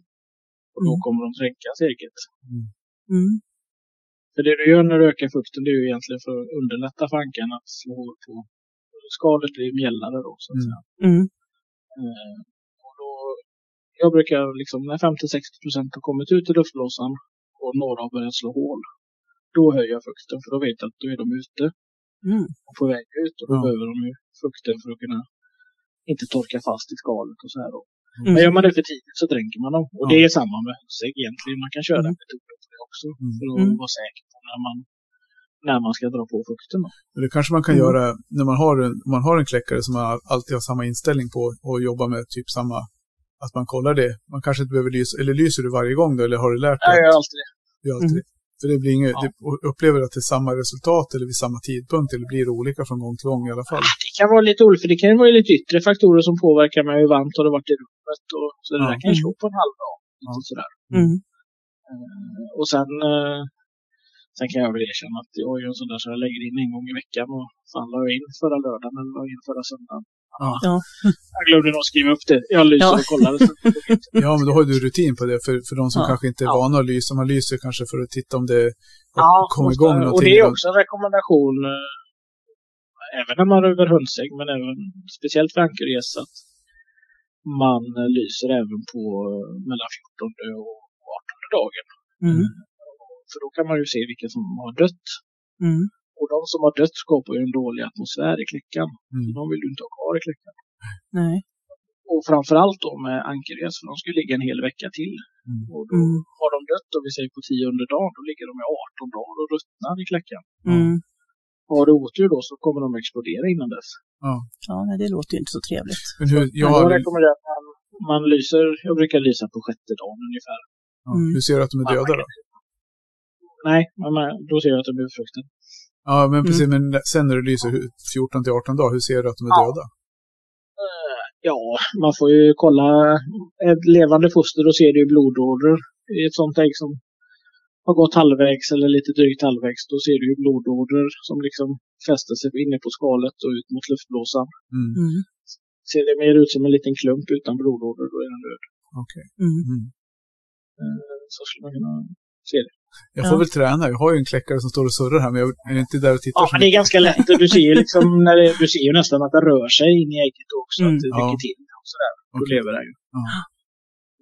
Och då Mm. kommer de dränkas eget. Mm. För det du gör när du ökar fukten, det är ju egentligen för att underlätta för ankan att slå hål på skalet blir mjällare då, så att Mm. säga. Mm. Eh, och då, jag brukar liksom, när 50-60 procent har kommit ut i luftblåsan och några har börjat slå hål, då höjer jag fukten, för då vet jag att då är de ute Mm. och på väg ut och då Ja. behöver de ju fukten för att kunna inte torka fast i skalet och så här då. Mm. Men gör man det för tidigt så dränker man dem. Och Ja. det är samma med hönsägg egentligen. Man kan köra Mm. den metoden också. Mm. För att Mm. vara säker på när man, när man ska dra på fukten. Då. Det kanske man kan Mm. göra när man, har en, man har en kläckare som man alltid har samma inställning på och jobbar med typ samma, att man kollar det. Man kanske inte behöver lysa, eller lyser du varje gång då, eller har du lärt dig? Jag gör alltid det. du gör alltid Mm. det? För det blir inget, Ja. det, och upplever du att det är samma resultat eller vid samma tidpunkt eller blir det olika från gång till gång i alla fall? Det kan vara lite olika, för det kan ju vara lite yttre faktorer som påverkar med hur varmt har det varit i rummet. Och, så det Ja. där kan ju slå på en halv dag. Ja. Lite sådär. Mm. Eh, Och sen, eh, sen kan jag väl erkänna att jag är ju en sån där så jag lägger in en gång i veckan. Och fan la jag in förra lördagen eller la jag in förra söndagen. Ja. Ja. Jag glömde nog skriva upp det. Jag lyser Ja. och kollar. Ja, men då har du rutin på det. För, för de som Ja. kanske inte är Ja. vana att lysa, man lyser kanske för att titta om det Ja, kommer igång Och någonting. det är också en rekommendation, eh, även när man röver hönsägg, men även speciellt för ankergäss, att man lyser även på eh, mellan 14 och 18 dagen. Mm. För då kan man ju se vilka som har dött. Mm. Och de som har dött skapar ju en dålig atmosfär i kläckan. Mm. De vill du inte ha kvar i kläckan. Nej. Och framförallt då med ankergäss, för de ska ju ligga en hel vecka till. Mm. Och då Mm. har de dött, och vi säger på tionde dagen, då ligger de i 18 dagar och ruttnar i kläckan. Mm. Och har du otur då så kommer de explodera innan dess. Ja, nej, det låter ju inte så trevligt. Men hur, jag Men har, jag rekommenderar att man, man lyser, jag brukar lysa på sjätte dagen ungefär. ja, Mm. hur ser du att de är döda då? Nej, men man, då ser jag att de är befruktade. Ja, men precis. Men sen när du lyser hur- 14 till 18 dagar, hur ser du att de är Ja. döda? Eh, Ja, man får ju kolla. Ett levande foster, då ser du ju blodådror. I ett sånt ägg som har gått halvvägs eller lite drygt halvvägs, då ser du ju blodådror som liksom fäster sig inne på skalet och ut mot luftblåsan. Mm. Mm. Ser det mer ut som en liten klump utan blodådror, då är den död. Okej. Mm. Mm. Eh, Så skulle man kunna se det. Jag får Ja. väl träna. Jag har ju en kläckare som står och surrar här, men jag är inte där och tittar Ja, men det är mycket. ganska lätt. Du ser ju, liksom, när det, du ser ju nästan att det rör sig in i ägget också. Mm. Att det Ja. rycker till och sådär. Då Okej. lever den ju. Ja.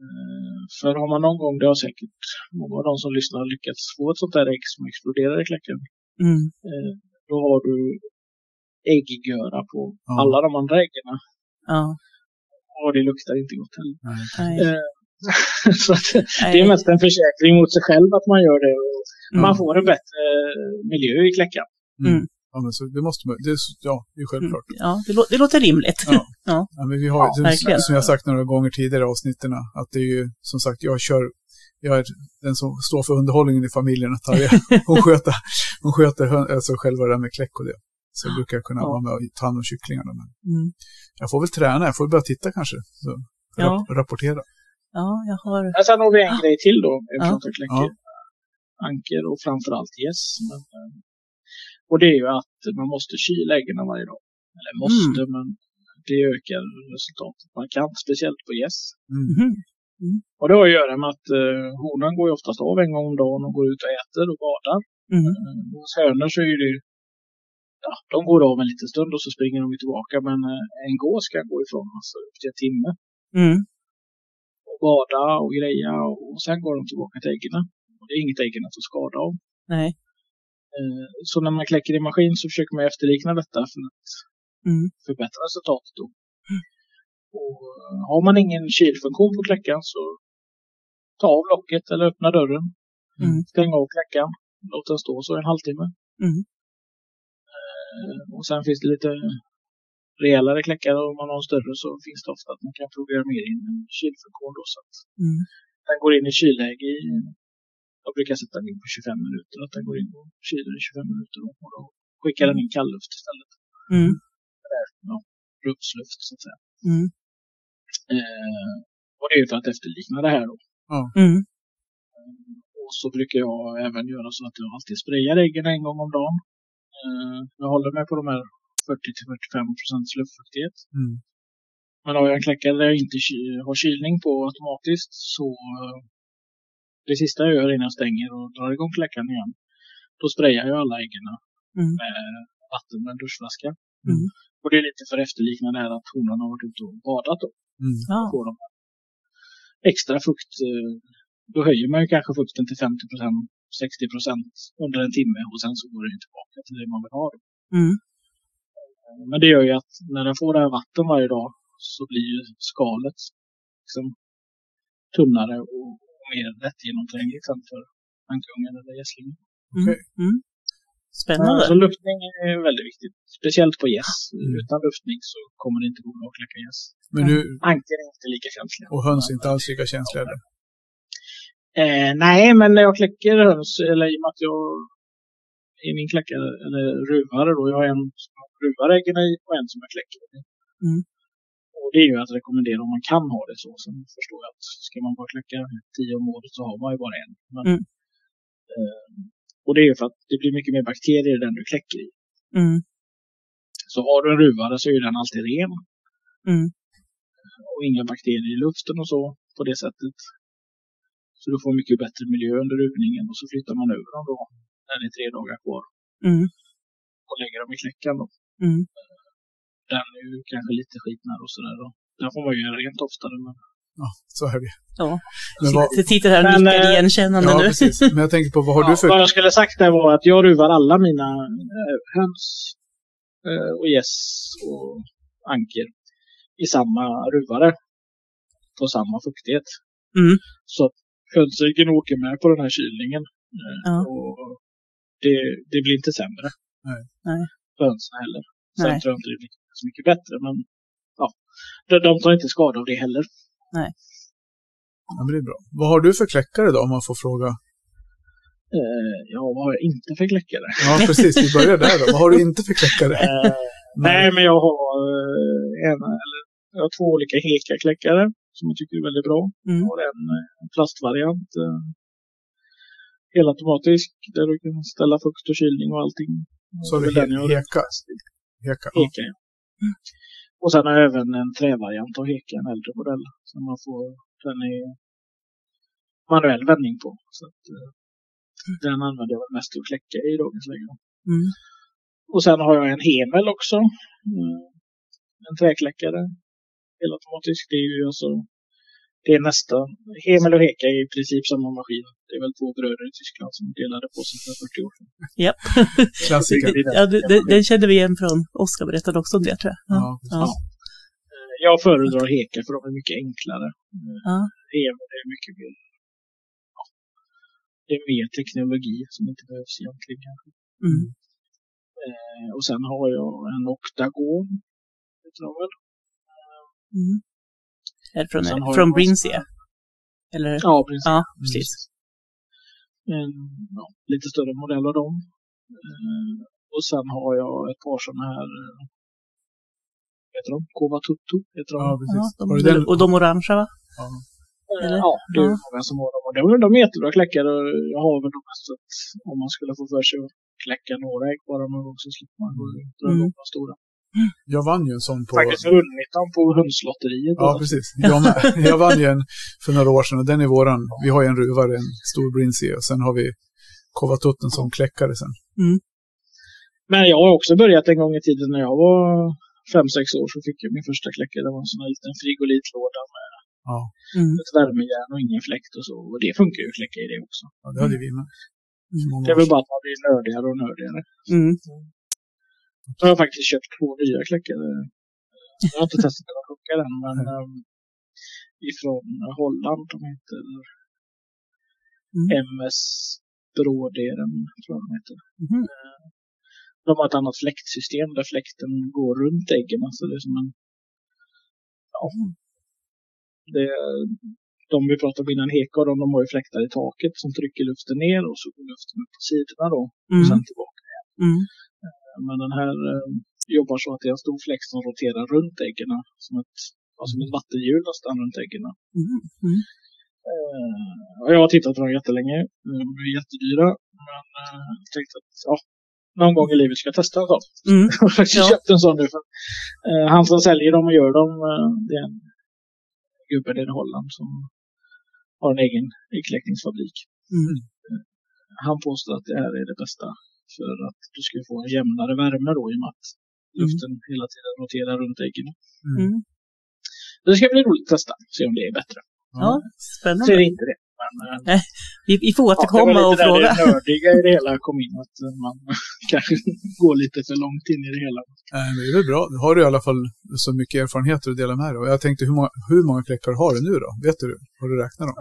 Eh, För har man någon gång, det har säkert många av de som lyssnar lyckats få ett sånt där ägg som exploderar i kläcken. Mm. Eh, Då har du ägggöra på Ja. alla de andra äggen. Ja. Och det luktar inte gott heller. Nej. Eh, Så att det är mest en försäkring mot sig själv att man gör det. Och Mm. Man får en bättre miljö i kläckan. Mm. Mm. Ja, men så det måste man, det är, ja, det är självklart. Ja, det, lå- det låter rimligt. Ja. Ja, men vi har, Ja, som, verkligen. som jag sagt några gånger tidigare i avsnitten, att det är ju som sagt, jag kör, jag är den som står för underhållningen i familjen. Att hon sköter, hon sköter alltså själva det där med kläck och det. Så brukar jag kunna Ja. vara med och ta hand om kycklingarna. Men Mm. jag får väl träna, jag får börja titta kanske. Så, Ja. rap- rapportera. Ja, jag har... Men sen har vi en grej till då. Jag Ja. kläcker. Anker och framförallt gäss. Men, eh, och det är ju att man måste kyla äggen varje dag. Eller måste, men det ökar resultatet markant. Speciellt på gäss. Mm. Mhm. Och det har att göra med att eh, honan går ju oftast av en gång om dagen och går ut och äter och badar. Mm. Eh, hos hönor så är det ju Ja, de går av en liten stund och så springer de tillbaka. Men eh, en gås kan gå ifrån alltså, upp till en timme. Mm. Bada och greja och sen går de tillbaka till äggen. Och det är inget äggen att skada av. Nej. Eh, Så när man kläcker i maskin så försöker man efterlikna detta för att Mm. förbättra resultatet. Då. Och eh, har man ingen kylfunktion på kläckan så ta av locket eller öppna dörren. Mm. Stäng av kläckan. Låt den stå så en halvtimme. Mm. Eh, Och sen finns det lite rejälare kläckar. Om man har en större så finns det ofta att man kan programmera in en kylfunktion. Då, så att Mm. den går in i kylläge i, jag brukar sätta den in på 25 minuter, att den går in och kyler i 25 minuter och då skickar den in kallluft istället. Mm. Ja, rumsluft så att säga. Mm. Eh, och det är ju för att efterlikna det här då. Mm. Och så brukar jag även göra så att jag alltid sprayar äggen en gång om dagen. Eh, jag håller mig på de här 40-45 procents luftfuktighet. Mm. Men har jag en kläckare där jag inte har kylning på automatiskt så eh, det sista jag gör innan jag stänger och drar igång kläckaren igen, då sprayar jag alla äggen Mm. med vatten med en duschflaska. Mm. Och det är lite för efterlikna det här att honan har varit ute och badat då. Mm. Ja. Får de extra fukt. eh, Då höjer man ju kanske fukten till 50% 60% under en timme och sen så går det tillbaka till det man vill ha. Då. Mm. Men det gör ju att när den får det här vatten varje dag så blir ju skalet liksom tunnare och mer lättgenomträngligt sen för ankungen eller gässlingen. Okej. Mm. Spännande. Så luftning är väldigt viktigt. Speciellt på gäss. Mm. Utan luftning så kommer det inte gå bra att kläcka gäss. Men du, Anker är inte lika känsliga. och höns är inte alls lika känsliga eller? Eh, nej, men när jag kläcker höns, eller i och med att jag i min kläckare, eller ruvare då, jag har en som ruvar äggen i och en som jag kläcker i. Mm. Och det är ju att rekommendera om man kan ha det så. Sen förstår jag att ska man bara kläcka tio om året så har man ju bara en. Men, Mm. eh, och det är ju för att det blir mycket mer bakterier i den du kläcker i. Mm. Så har du en ruvare så är den alltid ren. Mm. Och inga bakterier i luften och så på det sättet. Så du får mycket bättre miljö under ruvningen och så flyttar man över dem då när det är tre dagar kvar Mm. och lägger dem i kläckan då. Mm. Den är ju kanske lite skitnär och sådär då. Den får man ju göra rent oftare men Ja, så är det. Ja. Men vad, sitter här och nickar eh, igenkännande ja, nu. precis. Men jag tänker på, vad har ja, du för... Vad jag skulle sagt där var att jag ruvar alla mina eh, höns eh, och gäss och anker i samma ruvare på samma fuktighet. Mm. Så att hönsäggen åker med på den här kylningen. Ja. Och det, det blir inte sämre. Nej. Nej. För hönsen heller. Sen Nej. tror jag inte det blir så mycket bättre men ja, de, de tar inte skada av det heller. Ja, men det är bra. Vad har du för kläckare då, om man får fråga? Eh, ja, vad har jag inte för kläckare? Ja, precis. Vi börjar där då. Vad har du inte för kläckare? Eh, Nej, men jag har, eh, en, eller, jag har två olika Heka-kläckare som jag tycker är väldigt bra. Mm. Jag har en, en plastvariant, eh, helautomatisk, där du kan ställa fukt och kylning och allting. Så Det är du jag har Heka? Heka? Ja. Och sen har jag även en trävariant av Heka, en äldre modell. Som man får, den är manuell vändning på. Så att, eh, den använder jag väl mest till att kläcka i dagens läge. Mm. Och sen har jag en Hemel också. Mm. En träkläckare. Helautomatisk. Det är ju alltså Det är nästan, Hemel och Heka är i princip samma maskin. Det är väl två bröder i Tyskland som delade på sig för 40 år sedan. Japp. Klassiker. Ja, det, det, den kände vi igen från Oskar berättade också om det tror jag. Ja. Ja, Ja. Eh, Jag föredrar Heka för de är mycket enklare. Eh, Ja. Hemel är mycket mer, ja, det är mer teknologi som inte behövs egentligen kanske. Mm. Eh, och sen har jag en Octagon. Väl? Mm. Det från, har från Brinsia? Eller? Ja, precis. Ja, precis. En ja, lite större modell av dem. Eh, och sen har jag ett par sådana här, eh, vad heter de? Kovatutu heter de. Ja, Ja, precis. de, Har du den? Och de orangea va? Ja. Eh, eller? Ja, det är Ja. många som har dem. Och de, de är jättebra kläckare. Jag har väl de mest att om man skulle få för sig att kläcka några ägg bara någon gång så slipper man gå ut Mm. igång de stora. Jag vann ju en sån på... Faktiskt vunnit dem på hönslotteriet. Ja, precis. Jag, jag vann ju en för några år sedan och den är våran. Vi har ju en ruvare, en stor Brinzie och sen har vi Kovatutten som kläckare sen. Men jag har också börjat en gång i tiden när jag var fem sex år så fick jag min första kläckare. Det var en sån här liten frigolitlåda med Ja, Mm. ett värmejärn och ingen fläkt och så. Och det funkar ju att kläcka i det också. ja det hade vi med. Många Det är väl bara att man blir nördigare och nördigare. Mm. Så har jag faktiskt köpt två nya kläckare. Jag har inte testat att de funkar än, men um, ifrån Holland. De heter Mm. MS Bråderen, tror jag de heter. Mhm. De har ett annat fläktsystem där fläkten går runt äggen. Alltså det är som en... Ja. Det, de vi pratade om innan, Heka och de, de har ju fläktar i taket som trycker luften ner och så går luften upp på sidorna då. Och Mm. sen tillbaka. Mm. Men den här eh, jobbar så att det är en stor fläkt som roterar runt äggen. Som ett, som ett vattenhjul nästan runt äggen. Mm. Mm. Och jag har tittat på dem jättelänge. Eh, De är jättedyra. Men eh, jag tänkte att ja, någon gång i livet ska jag testa en sån. Mm. Jag köpt en sån nu. För, eh, han som säljer dem och gör dem, det är en gubbe nere i Holland som har en egen äggkläckningsfabrik. Mm. Han påstår att det här är det bästa för att du ska få en jämnare värme då i och med att luften hela tiden roterar runt äggen. Mm. Det ska bli roligt att testa, se om det är bättre. Ja, Så spännande. är det inte det. Men, eh, Vi, vi får ja, det återkomma var och fråga. det nördiga i det hela kom in. Att man kanske går lite för långt in i det hela. Nej, men det är väl bra. Nu har du i alla fall så mycket erfarenheter att dela med dig av. Jag tänkte, hur många, hur många kläckare har du nu då? Vet du? Har du räknat dem?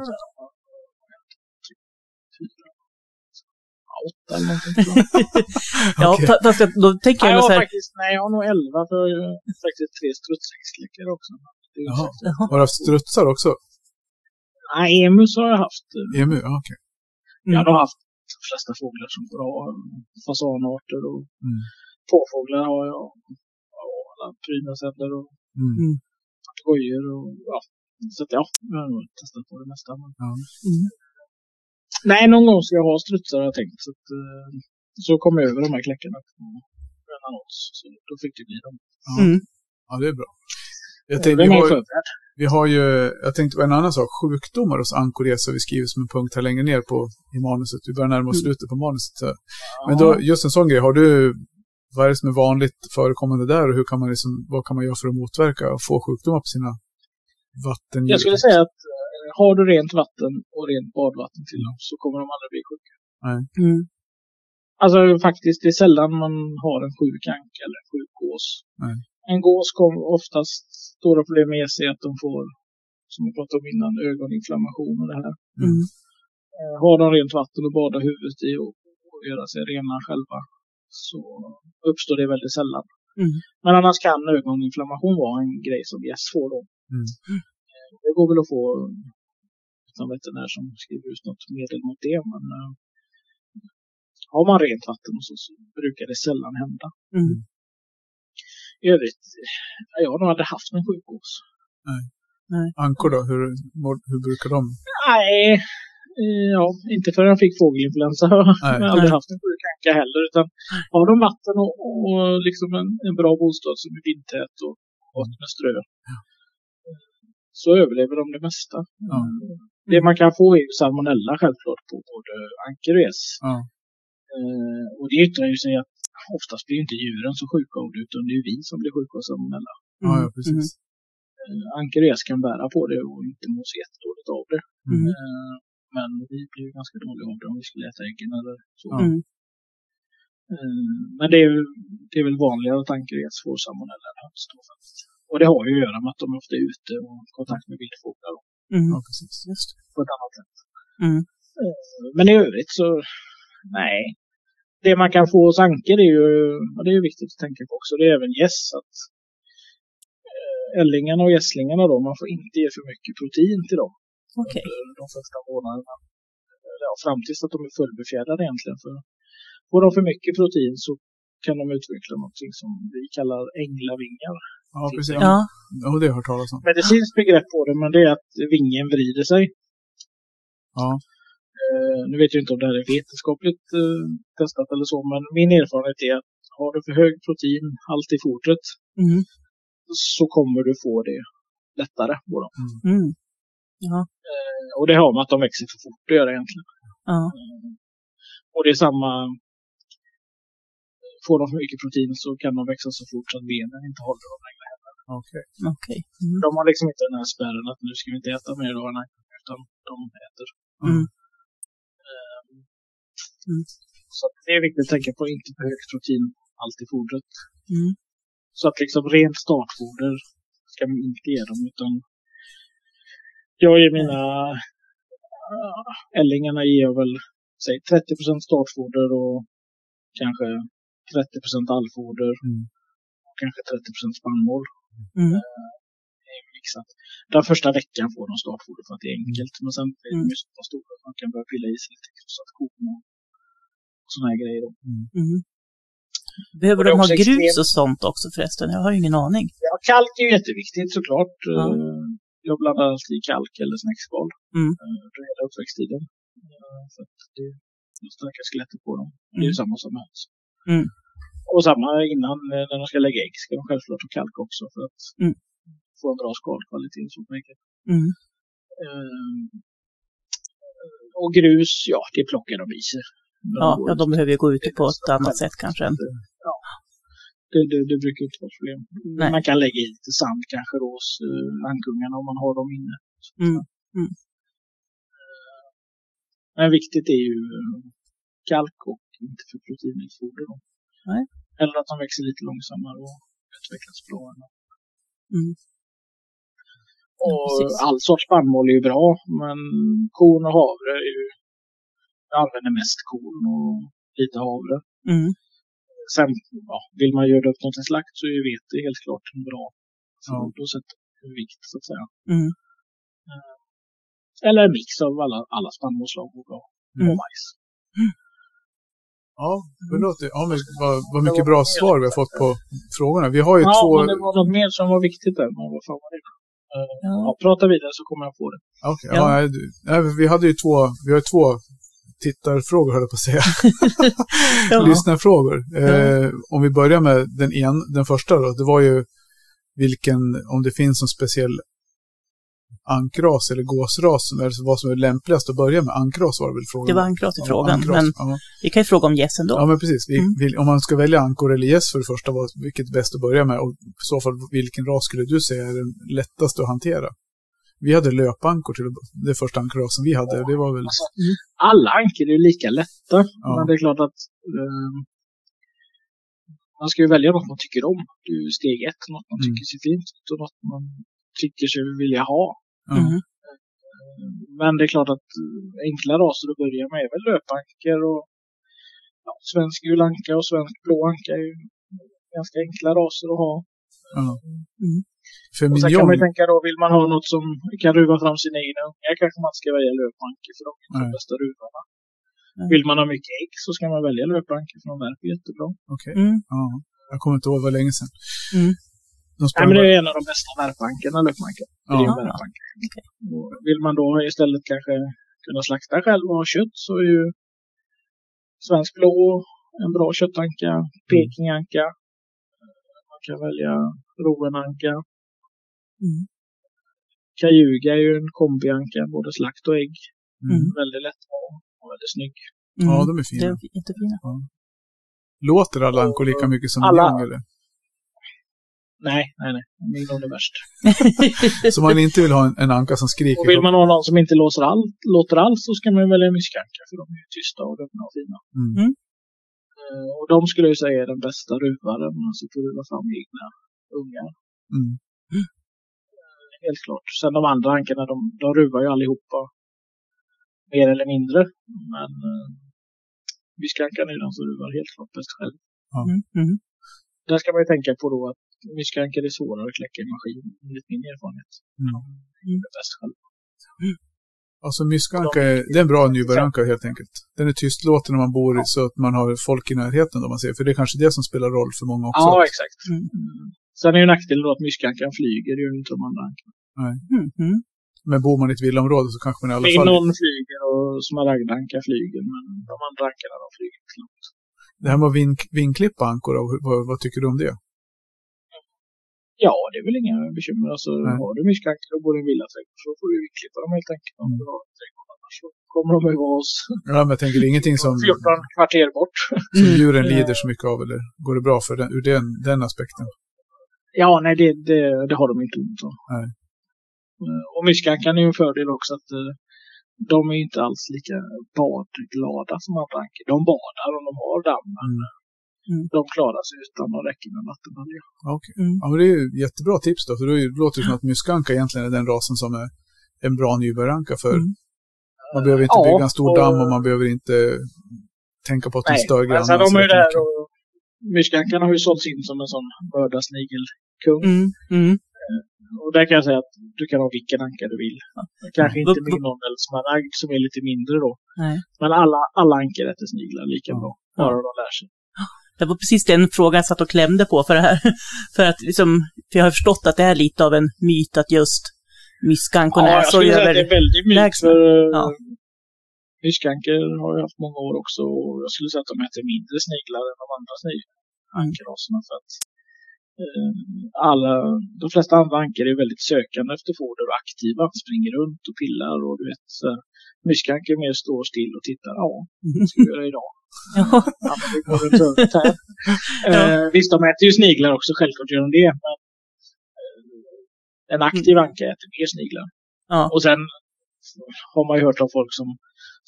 Ja, åtta eller någonting. tror jag. Ja, fa- fast jag- då tänker nej, jag jag nog så har här. faktiskt, nej, jag har nog elva för jag har ju faktiskt tre strutsäggskläckare också. Jaha. Har du haft strutsar också? Nej, emus har jag haft. EMU? Ja, okej. Jag Mm. har haft de flesta fåglar som bra fasanarter och Mm. påfåglar har jag. Ja, alla prydnadsädlor och Mm. papegojor och ja. Så att, ja, jag har nog testat på det mesta. Men... Ja. Mm. Nej, någon gång ska jag ha strutsar har jag tänkt. Så, att, eh, så kom jag över de här kläckarna på en annons. Så då fick det bli dem. Ja. Mm. ja, det är bra. Jag Jag tänkte, vi, har, vi har ju, jag tänkte på en annan sak. Sjukdomar hos ankoresa har vi skrivit som en punkt här längre ner på, i manuset. Vi börjar närma oss Mm. slutet på manuset. Så. Men då, just en sån grej, har du, vad är det som är vanligt förekommande där och hur kan man liksom, vad kan man göra för att motverka och få sjukdomar på sina vattendjur? Jag skulle säga att eh, har du rent vatten och rent badvatten till dem så kommer de aldrig bli sjuka. Mm. Alltså faktiskt, det är sällan man har en sjuk anka eller en sjuk gås. Nej. En gås kommer oftast stora problem med sig att de får, som vi pratade om innan, ögoninflammation och det här. Mm. Eh, Har de rent vatten att bada huvudet i och, och göra sig rena själva så uppstår det väldigt sällan. Mm. Men annars kan ögoninflammation vara en grej som gäss får då. Mm. Eh, Det går väl att få utan veterinär som skriver ut något medel mot det. Men eh, har man rent vatten och så, så brukar det sällan hända. Mm. I övrigt, ja, jag har nog aldrig haft en sjukgås. Ankor då, hur, hur brukar de? Nej, eh, ja, inte förrän jag fick fågelinfluensa har Nej. jag aldrig haft en sjuk anka heller. Utan har de vatten och, och liksom en, en bra bostad som är vindtät och gott med strö så överlever de det mesta. Ja. Det man kan få är ju salmonella självklart på både anker och gäss. Ja. Eh, och det yttrar ju sig att oftast blir inte djuren så sjuka av det utan det är vi som blir sjuka av salmonella. Ja, ja, precis. eh, Anker och gäss kan bära på det och inte må så jättedåligt av det. Mm. Eh, Men vi blir ju ganska dåliga av det om vi skulle äta äggen eller så. Mm. Eh, Men det är, ju- det är väl vanligare att anker och gäss får salmonella än höns. då faktiskt. Och det har ju att göra med att de ofta är ute och har kontakt med vildfåglar då, Mm. Ja, precis. Just på ett annat sätt. Mm. Eh, Men i övrigt så, nej. Det man kan få hos anker är ju, och det är ju viktigt att tänka på också, det är även gäss. Att eh, ällingarna och gässlingarna då, man får inte ge för mycket protein till dem under de första månaderna. Eller Ja, fram tills att de är fullbefjädrade egentligen. För får de för mycket protein så kan de utveckla någonting som vi kallar änglavingar. Ja, precis. Ja. Ja, det har jag hört talas om. Medicinskt begrepp på det, men det är att vingen vrider sig. Ja, Eh, nu vet jag inte om det här är vetenskapligt eh, testat eller så, men min erfarenhet är att har du för hög proteinhalt i fodret Mm. så kommer du få det lättare på dem. Mm. Ja. Eh, och det har med att de växer för fort att göra egentligen. Ja. Och det är samma... Får de för mycket protein så kan de växa så fort så att benen inte håller dem längre. okej. Okej. Mm. De har liksom inte den här spärren att nu ska vi inte äta mer då, nej, utan de äter. Mm. Ehm, Mm. Så att det är viktigt att tänka på inte för högt protein allt i fodret. Mm. Så att liksom rent startfoder ska man inte ge dem utan jag ger mina ällingarna ger jag väl säg 30% startfoder och kanske 30% allfoder Mm. och kanske 30 spannmål. Mm. Är mixat. Den första veckan får de startfoder för att det är enkelt. Men sen är de Mm. ju så pass stora att man kan börja pilla i sig lite så att korn och sådana här grejer. Då. Mm. Behöver de ha grus extremt- och sånt också förresten? Jag har ingen aning. Ja, kalk är jätteviktigt såklart. Eh, Jag blandar alltid kalk eller snäckskal Mm. eh, under hela uppväxttiden. Eh, För att det är starka skelettet på dem. Det är ju Mm. samma som höns. Mm. Och samma innan eh, när de ska lägga ägg ska de självklart ha kalk också för att Mm. få en bra skalkvalitet äggen. Mm. Eh, Och grus, ja, det plockar de i sig. Ja, ja, ut. de behöver ju gå ute på ett annat sätt kanske. Ja. Det, det, det brukar inte vara problem. Nej. Man kan lägga i lite sand kanske då hos uh, ankungarna om man har dem inne. Mm. Mm. Eh, Men viktigt är ju eh, kalk och inte för proteinrikt foder. Då. Nej. Eller att de växer lite långsammare och utvecklas bra. Mm. Och all sorts spannmål är ju bra, men korn och havre är ju... Jag använder mest korn och lite havre. Mm. Sen ja, vill man göra upp något till slakt så är ju vete helt klart en bra då sätter vi vikt så att säga. Mm. Eller en mix av alla, alla spannmålsslag och, bra. Mm. och majs. Ja, det låter... Ja, men vad, vad mycket bra svar vi har fått på frågorna. Vi har ju Ja, två... men det var något mer som var viktigt där. Men vad fan var det? Eh, Ja. Ja, prata vidare så kommer jag på det. Okej, Ja. ja. nej, vi hade ju två... Vi har två tittarfrågor, höll jag på att säga. Ja. Lyssnarfrågor. Eh, om vi börjar med den, en, den första då. Det var ju vilken, om det finns någon speciell ankras eller gåsras, som är, vad som är lämpligast att börja med. Ankras var det väl frågan? Det var ankras i frågan, ankras, men ja. vi kan ju fråga om gässen då. Ja, men precis. Vi, Mm. vill, om man ska välja ankor eller gäss för det första, vad, vilket är bäst att börja med? Och i så fall, vilken ras skulle du säga är den lättaste att hantera? Vi hade löpankor till det första ankrasen vi hade. Det var väl... Alltså, alla ankor är ju lika lätta. Ja. Men det är klart att eh, man ska ju välja något man tycker om. Det är ju steg ett. Något man Mm. tycker ser fint ut och något man tycker sig vilja ha. Mm. Men det är klart att eh, enkla raser att börja med är väl löpankor och ja, svensk gulanka och svensk blåanka är ju ganska enkla raser att ha. Ja. Mm. För Och sen kan man ju tänka då, vill man ha något som kan ruva fram sina egna ungar kanske man ska välja löpankor för de är de bästa ruvarna. Mm. Vill man ha mycket ägg så ska man välja löpankor för de värper jättebra. okej. Mm. Ja. Jag kommer inte ihåg, det var länge sedan. Mm. De Nej, men det är en av de bästa. Det är ju Ja. en. Och Vill man då istället kanske kunna slakta själv och ha kött så är ju svensk blå en bra köttanka, pekinganka. Man kan välja roenanka. Mm. Kajuga är ju en kombianka, både slakt och ägg. Mm. Väldigt lätt och väldigt snygg. Mm. Ja, de är Det fina. är jättefina. Låter alla ankor lika mycket som Alla- mignon eller? Nej, nej, nej. Min är värst. Så man inte vill ha en, en anka som skriker. Och vill man ha någon som inte låter allt, låter allt så ska man välja myskanka för de är tysta och lugna och fina. Mm. Mm. Eh, Och de skulle jag säga är den bästa ruvaren, alltså för att ruva fram egna ungar. Mm. Helt klart. Sen de andra ankarna, de, de ruvar ju allihopa mer eller mindre. Men uh, myskankan är den som ruvar helt klart bäst själv. Mm. Mm. Där ska man ju tänka på då att myskankar är svårare att kläcka i maskin, enligt min erfarenhet. Mm. De är bäst själv. Alltså myskanka är, det är en bra nybörjaranka helt enkelt. Den är tystlåten när man bor i, så att man har folk i närheten då man ser. För det är kanske det som spelar roll för många också. Ja, exakt. Mm. Mm. Sen är ju nackdelen då att myskankan flyger, det gör ju inte de andra ankarna. Mm. Mm. Men bor man i ett villaområde så kanske man i alla fall... någon flyger och smaragdanka flyger, men de andra ankarna de flyger inte långt. Det här med att vin, vinklippa ankor, vad, vad tycker du om det? Ja, det är väl inga bekymmer. Alltså, Nej. har du myskankor och bor i en villaträdgård så får du ju klippa dem helt enkelt. Om Mm. du har en trädgård annars så kommer de ju vara hos Ja, men jag tänker det är ingenting som, 14 kvarter bort. som djuren lider så mycket av, eller går det bra för den, ur den, den aspekten? Ja, nej, det, det, det har de inte ont av. Nej. Eh, Och myskankan är ju en fördel också att eh, de är inte alls lika badglada som andra ankor. De badar om de har damm, men Mm. Mm. de klarar sig utan att räcka med vattenbalja. Okej. Mm. Ja, men det är ju jättebra tips då, för då låter det som att myskanka egentligen är den rasen som är en bra nybörjaranka för. Mm. Man behöver inte Ja, bygga en stor och- damm och man behöver inte tänka på att den stör grannen. sen har så man ju det här jättemycket. och myskankan har ju sålts in som en sån mördarsnigelkung. Mm. Mm. Och där kan jag säga att du kan ha vilken anka du vill. Kanske inte min eller smaragd som är lite mindre då. Nej. Men alla, alla ankor äter sniglar lika Ja. bra. Bara de lär sig. Det var precis den frågan jag satt och klämde på för det här. För att liksom, för jag har förstått att det är lite av en myt att just Ja, är jag så skulle säga att det är väldigt mycket lägsna. för Ja. myskankor har jag haft många år också och jag skulle säga att de äter mindre sniglar än de andra snigelankraserna för att eh, alla, de flesta andra ankor är väldigt sökande efter foder och aktiva, springer runt och pillar och du vet myskankor mer står still och tittar. Ja, vad ska vi göra idag? Ja. Ja. Eh, visst, de äter ju sniglar också, självklart gör de det. Men eh, en aktiv anka äter mer sniglar. Ja. Och sen har man ju hört av folk som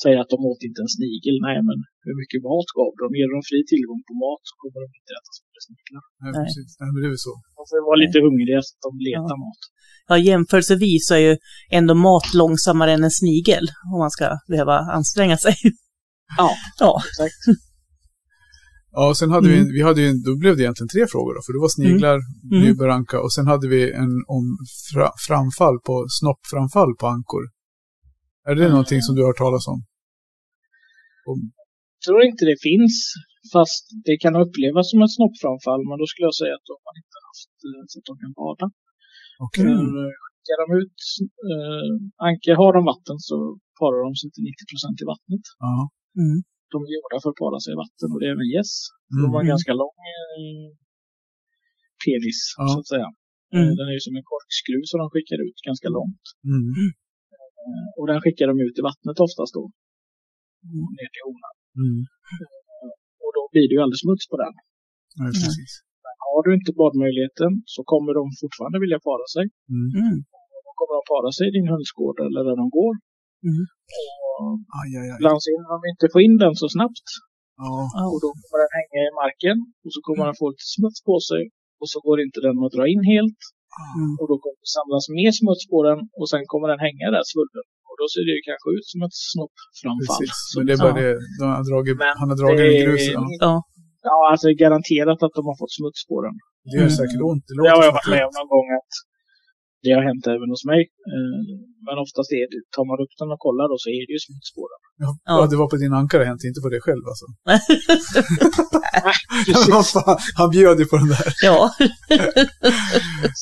säger att de åt inte en snigel. Nej, men hur mycket mat gav de? Ger de fri tillgång på mat så kommer de inte äta så mycket sniglar. Nej, Nej. precis. Nej, men det är väl så. De får vara lite hungriga så att de letar mat. ja, jämförelsevis är ju ändå mat långsammare än en snigel om man ska behöva anstränga sig. Ja, Ja. exakt. Ja, och sen hade vi, Mm. vi hade ju, då blev det egentligen tre frågor då, för det var sniglar, Mm. nybörjaranka och sen hade vi en om fra, framfall på, snoppframfall på ankor. Är det Mm. någonting som du har hört talas om? om Jag tror inte det finns, fast det kan upplevas som ett snoppframfall. Men då skulle jag säga att de har inte haft eh, så att de kan bada. Okej. Mm. För, eh, Skickar de ut eh, ankor, har de vatten så parar de sig till 90 procent i vattnet. Ja. Mm. De är gjorda för att para sig i vatten och det är även gäss. De har en Mm. ganska lång eh, penis, Ja. så att säga. Mm. Eh, Den är ju som en korkskruv som de skickar ut ganska långt. Mm. Eh, Och den skickar de ut i vattnet oftast då. Mm. Ner till honan. Mm. Och då blir det ju aldrig smuts på den. Ja, precis. Har du inte badmöjligheten så kommer de fortfarande vilja para sig. Mm. Mm. De kommer att para sig i din hönsgård eller där de går. Mm. Och Aj, aj, aj. ibland så hinner de inte få in den så snabbt. Ja. Ja. Och då kommer den hänga i marken och så kommer den få lite smuts på sig. Och så går inte den att dra in helt. Mm. Och då kommer det samlas mer smuts på den och sen kommer den hänga där svullen. Och då ser det ju kanske ut som ett snoppframfall. Precis. Så- Men det är bara Ja. det, de har dragit, Men han har dragit det är- gruset. Ja. Ja. Ja, alltså garanterat att de har fått smuts på den. Det gör Mm. säkert ont. Det Det har låter jag varit med om någon gång att det har hänt även hos mig. Eh, Men oftast är det, tar man upp den och kollar då så är det ju smuts på den. Ja, Ja. det var på din ankare hänt, inte på dig själv alltså. Fan, han bjöd ju på den där. ja.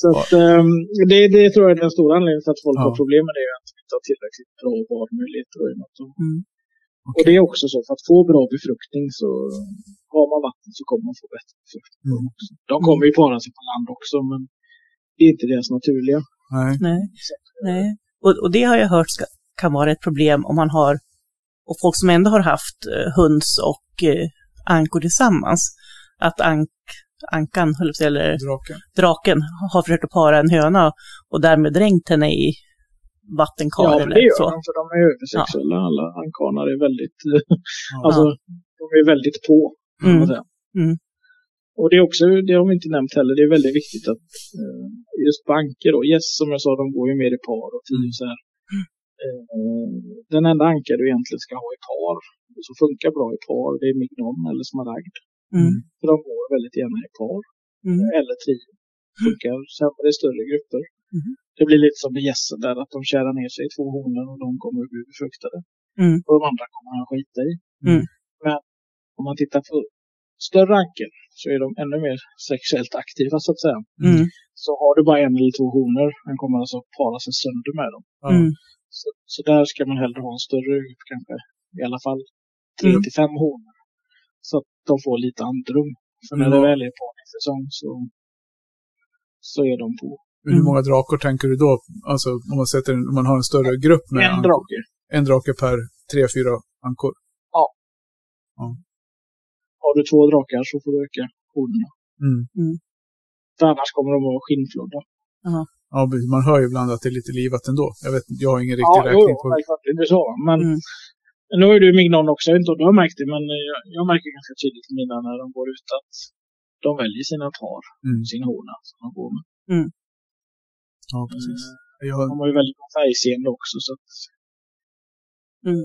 Så att, ehm, det, det tror jag är den stora anledningen till att folk Ja. har problem med det. Är att de inte har tillräckligt bra badmöjligheter. och Mm. Och det är också så, för att få bra befruktning så har man vatten så kommer man få bättre befruktning. Mm. Också. De kommer ju para sig på land också, men det är inte deras naturliga. Nej. Nej. Nej. Och, och det har jag hört ska, kan vara ett problem om man har, och folk som ändå har haft eh, höns och eh, ankor tillsammans, att, ank, ankan, eller Draken. draken, har försökt att para en höna och därmed dränkt henne i vattenkar Ja, eller det gör så. de, för de är översexuella. Alla ankanar är väldigt, Ja. alltså, de är väldigt på. Mm. Mm. Och det är också, det har vi inte nämnt heller, det är väldigt viktigt att eh, just banker då, yes som jag sa, de går ju mer i par och tio så här. Eh, den enda anka du egentligen ska ha i par, som funkar bra i par, det är mignon eller smaragd. Mm. För de går väldigt gärna i par. Mm. Eller trio. Funkar sämre i större grupper. Mhm. Det blir lite som med gässen där, att de kärar ner sig i två honor och de kommer att bli befruktade. Mm. Och de andra kommer han skita i. Mm. Men om man tittar på större ankel så är de ännu mer sexuellt aktiva så att säga. Mm. Så har du bara en eller två honor, han kommer alltså para sig sönder med dem. Ja. Mm. Så, så där ska man hellre ha en större grupp, kanske i alla fall tre Mm. till fem honor. Så att de får lite andrum. För när Ja. det väl är parningssäsong så, så är de på. Hur Mm. många drakar tänker du då? Alltså om man, sätter, en- om man har en större grupp med En drake. En drake per tre, fyra ankor. Har du två drakar så får du öka honorna. Mm. För annars kommer de att vara skinnflodda. Ja, man hör ju ibland att det är lite livat ändå. Jag vet jag har ingen Ja, riktig jo, räkning jo, på självklart. Det är så. Men Mm. nu är du mignon också. Jag vet inte om du har märkt det, men jag, jag märker ganska tydligt mina när de går ut att de väljer sina par, Mm. sin hona som de går med. Ja, precis. Eh, Jag, De har ju väldigt bra färgseende också. Så att, Mm.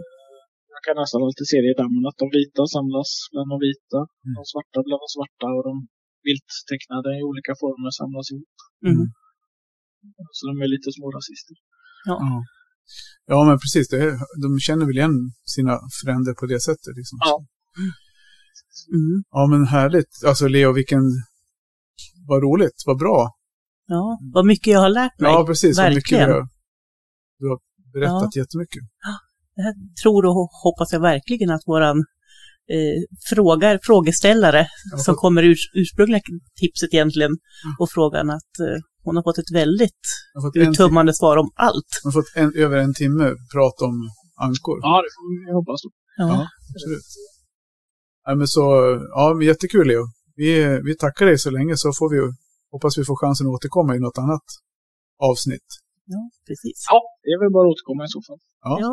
Jag kan nästan alltid se det i dammen att de vita samlas bland de vita, Mm. de svarta bland de svarta och de vilt tecknade i olika former samlas ihop. Mm. Så de är lite små rasister. ja. ja, men precis. Det är, de känner väl igen sina fränder på det sättet. Liksom. Ja. Mm. ja, men härligt. Alltså Leo, vilken... Vad roligt, vad bra. Ja, vad mycket jag har lärt mig. Ja, precis. Vad mycket verkligen. du har, du har berättat jättemycket. Det här tror och hoppas jag verkligen att våran eh, frågar, frågeställare Ja, som kommer ur ursprungliga tipset egentligen och frågan att eh, hon har fått ett väldigt fått, uttömmande svar om allt. jag har fått en, över en timme prat om ankor. Ja, det får vi hoppas. Då. Ja, absolut. Ja, men så, ja, men jättekul Leo. Vi, vi tackar dig så länge så får vi hoppas vi får chansen att återkomma i något annat avsnitt. Ja, precis. Ja, det är väl bara att återkomma i så fall. Ja. Ja.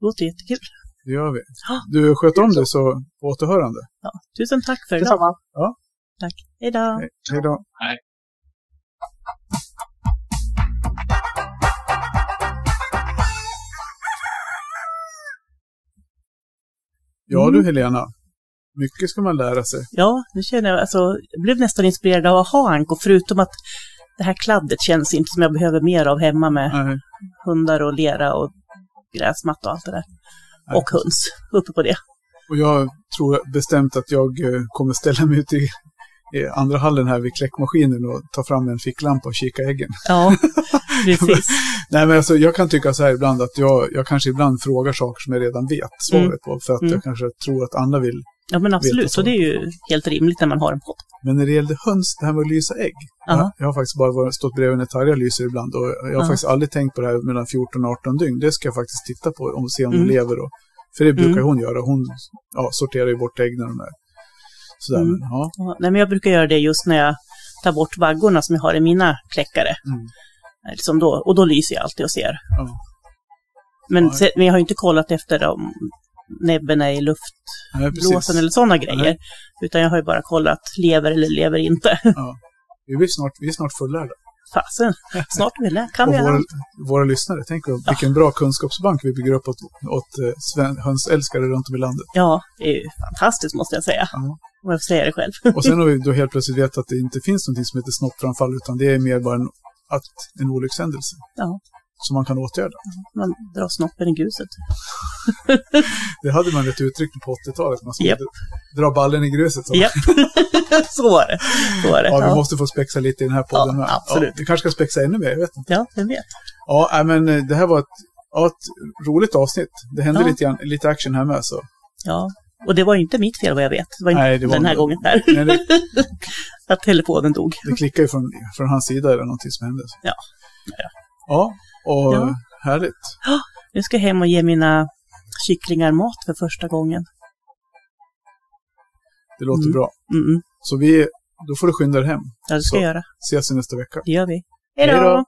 Låter jättekul. Det gör vi. Ja. Du sköter om dig så på återhörande. Ja, tusen tack för idag. Detsamma. Tack. Hej då. Hej, hej då. Hej. Ja Mm. du Helena, mycket ska man lära sig. Ja, nu känner jag, alltså, jag blev nästan inspirerad av att ha ankor, förutom att det här kladdet känns inte som jag behöver mer av hemma med Nej, hundar och lera och gräsmatta och allt det där. nej. Och höns, uppe på det. Och jag tror bestämt att jag eh, kommer ställa mig ute i, i andra hallen här vid kläckmaskinen och ta fram en ficklampa och kika äggen. Ja, precis. Nej, men alltså, jag kan tycka så här ibland att jag, jag kanske ibland frågar saker som jag redan vet svaret Mm. på. För att Mm. jag kanske tror att andra vill. Ja, men absolut. Så det är ju helt rimligt när man har en podd. Men när det gällde höns, det här med att lysa ägg. Ja. Jag, jag har faktiskt bara varit, stått bredvid när Tarja lyser ibland. Och jag har Ja. faktiskt aldrig tänkt på det här mellan 14 och 18 dygn. Det ska jag faktiskt titta på och se om Mm. de lever. Och, för det brukar Mm. hon göra. Hon ja, sorterar ju bort ägg när de är sådär. Mm. Men, ja. Ja, nej, men jag brukar göra det just när jag tar bort vaggorna som jag har i mina kläckare. Mm. Liksom då, och då lyser jag alltid och ser. Men, Ja. se, men jag har ju inte kollat efter om näbben är i Nej, precis. eller sådana grejer. Utan jag har ju bara kollat lever eller lever inte. Ja. Vi, är snart, vi är snart fullärda. Fasen, snart är vi lä- kan vi våra, våra lyssnare, tänk på vilken bra kunskapsbank vi bygger upp åt, åt eh, sven, hönsälskare runt om i landet. Ja, det är ju fantastiskt måste jag säga. Ja. Om jag får säga det själv. Och sen har vi då helt plötsligt vetat att det inte finns någonting som heter snoppframfall, utan det är mer bara en, att, en olyckshändelse. Ja. Som man kan åtgärda. Man drar snoppen i gruset. Det hade man ett uttryck på 80-talet, man skulle Japp. dra ballen i gruset. Så. Japp, så var det. Så var det. Ja, vi Ja, måste få spexa lite i den här podden Ja, absolut. Ja, vi kanske ska spexa ännu mer, jag vet inte. ja vem vet. Ja, men eh, det här var ett, ja, ett roligt avsnitt. Det hände Ja. lite, grann, lite action här med. Så. Ja, och det var inte mitt fel vad jag vet. Det var inte Nej, det var den här inte- gången där. Nej, det, Att telefonen dog. det klickade ju från, från hans sida eller någonting som hände. Ja. Ja, och Ja. härligt. Nu ska jag hem och ge mina kycklingar mat för första gången. Det låter Mm. bra. Mm -mm. Så vi, då får du skynda dig hem. Ja, det ska Så. jag göra. Ses i nästa vecka. Det gör vi. Hej då!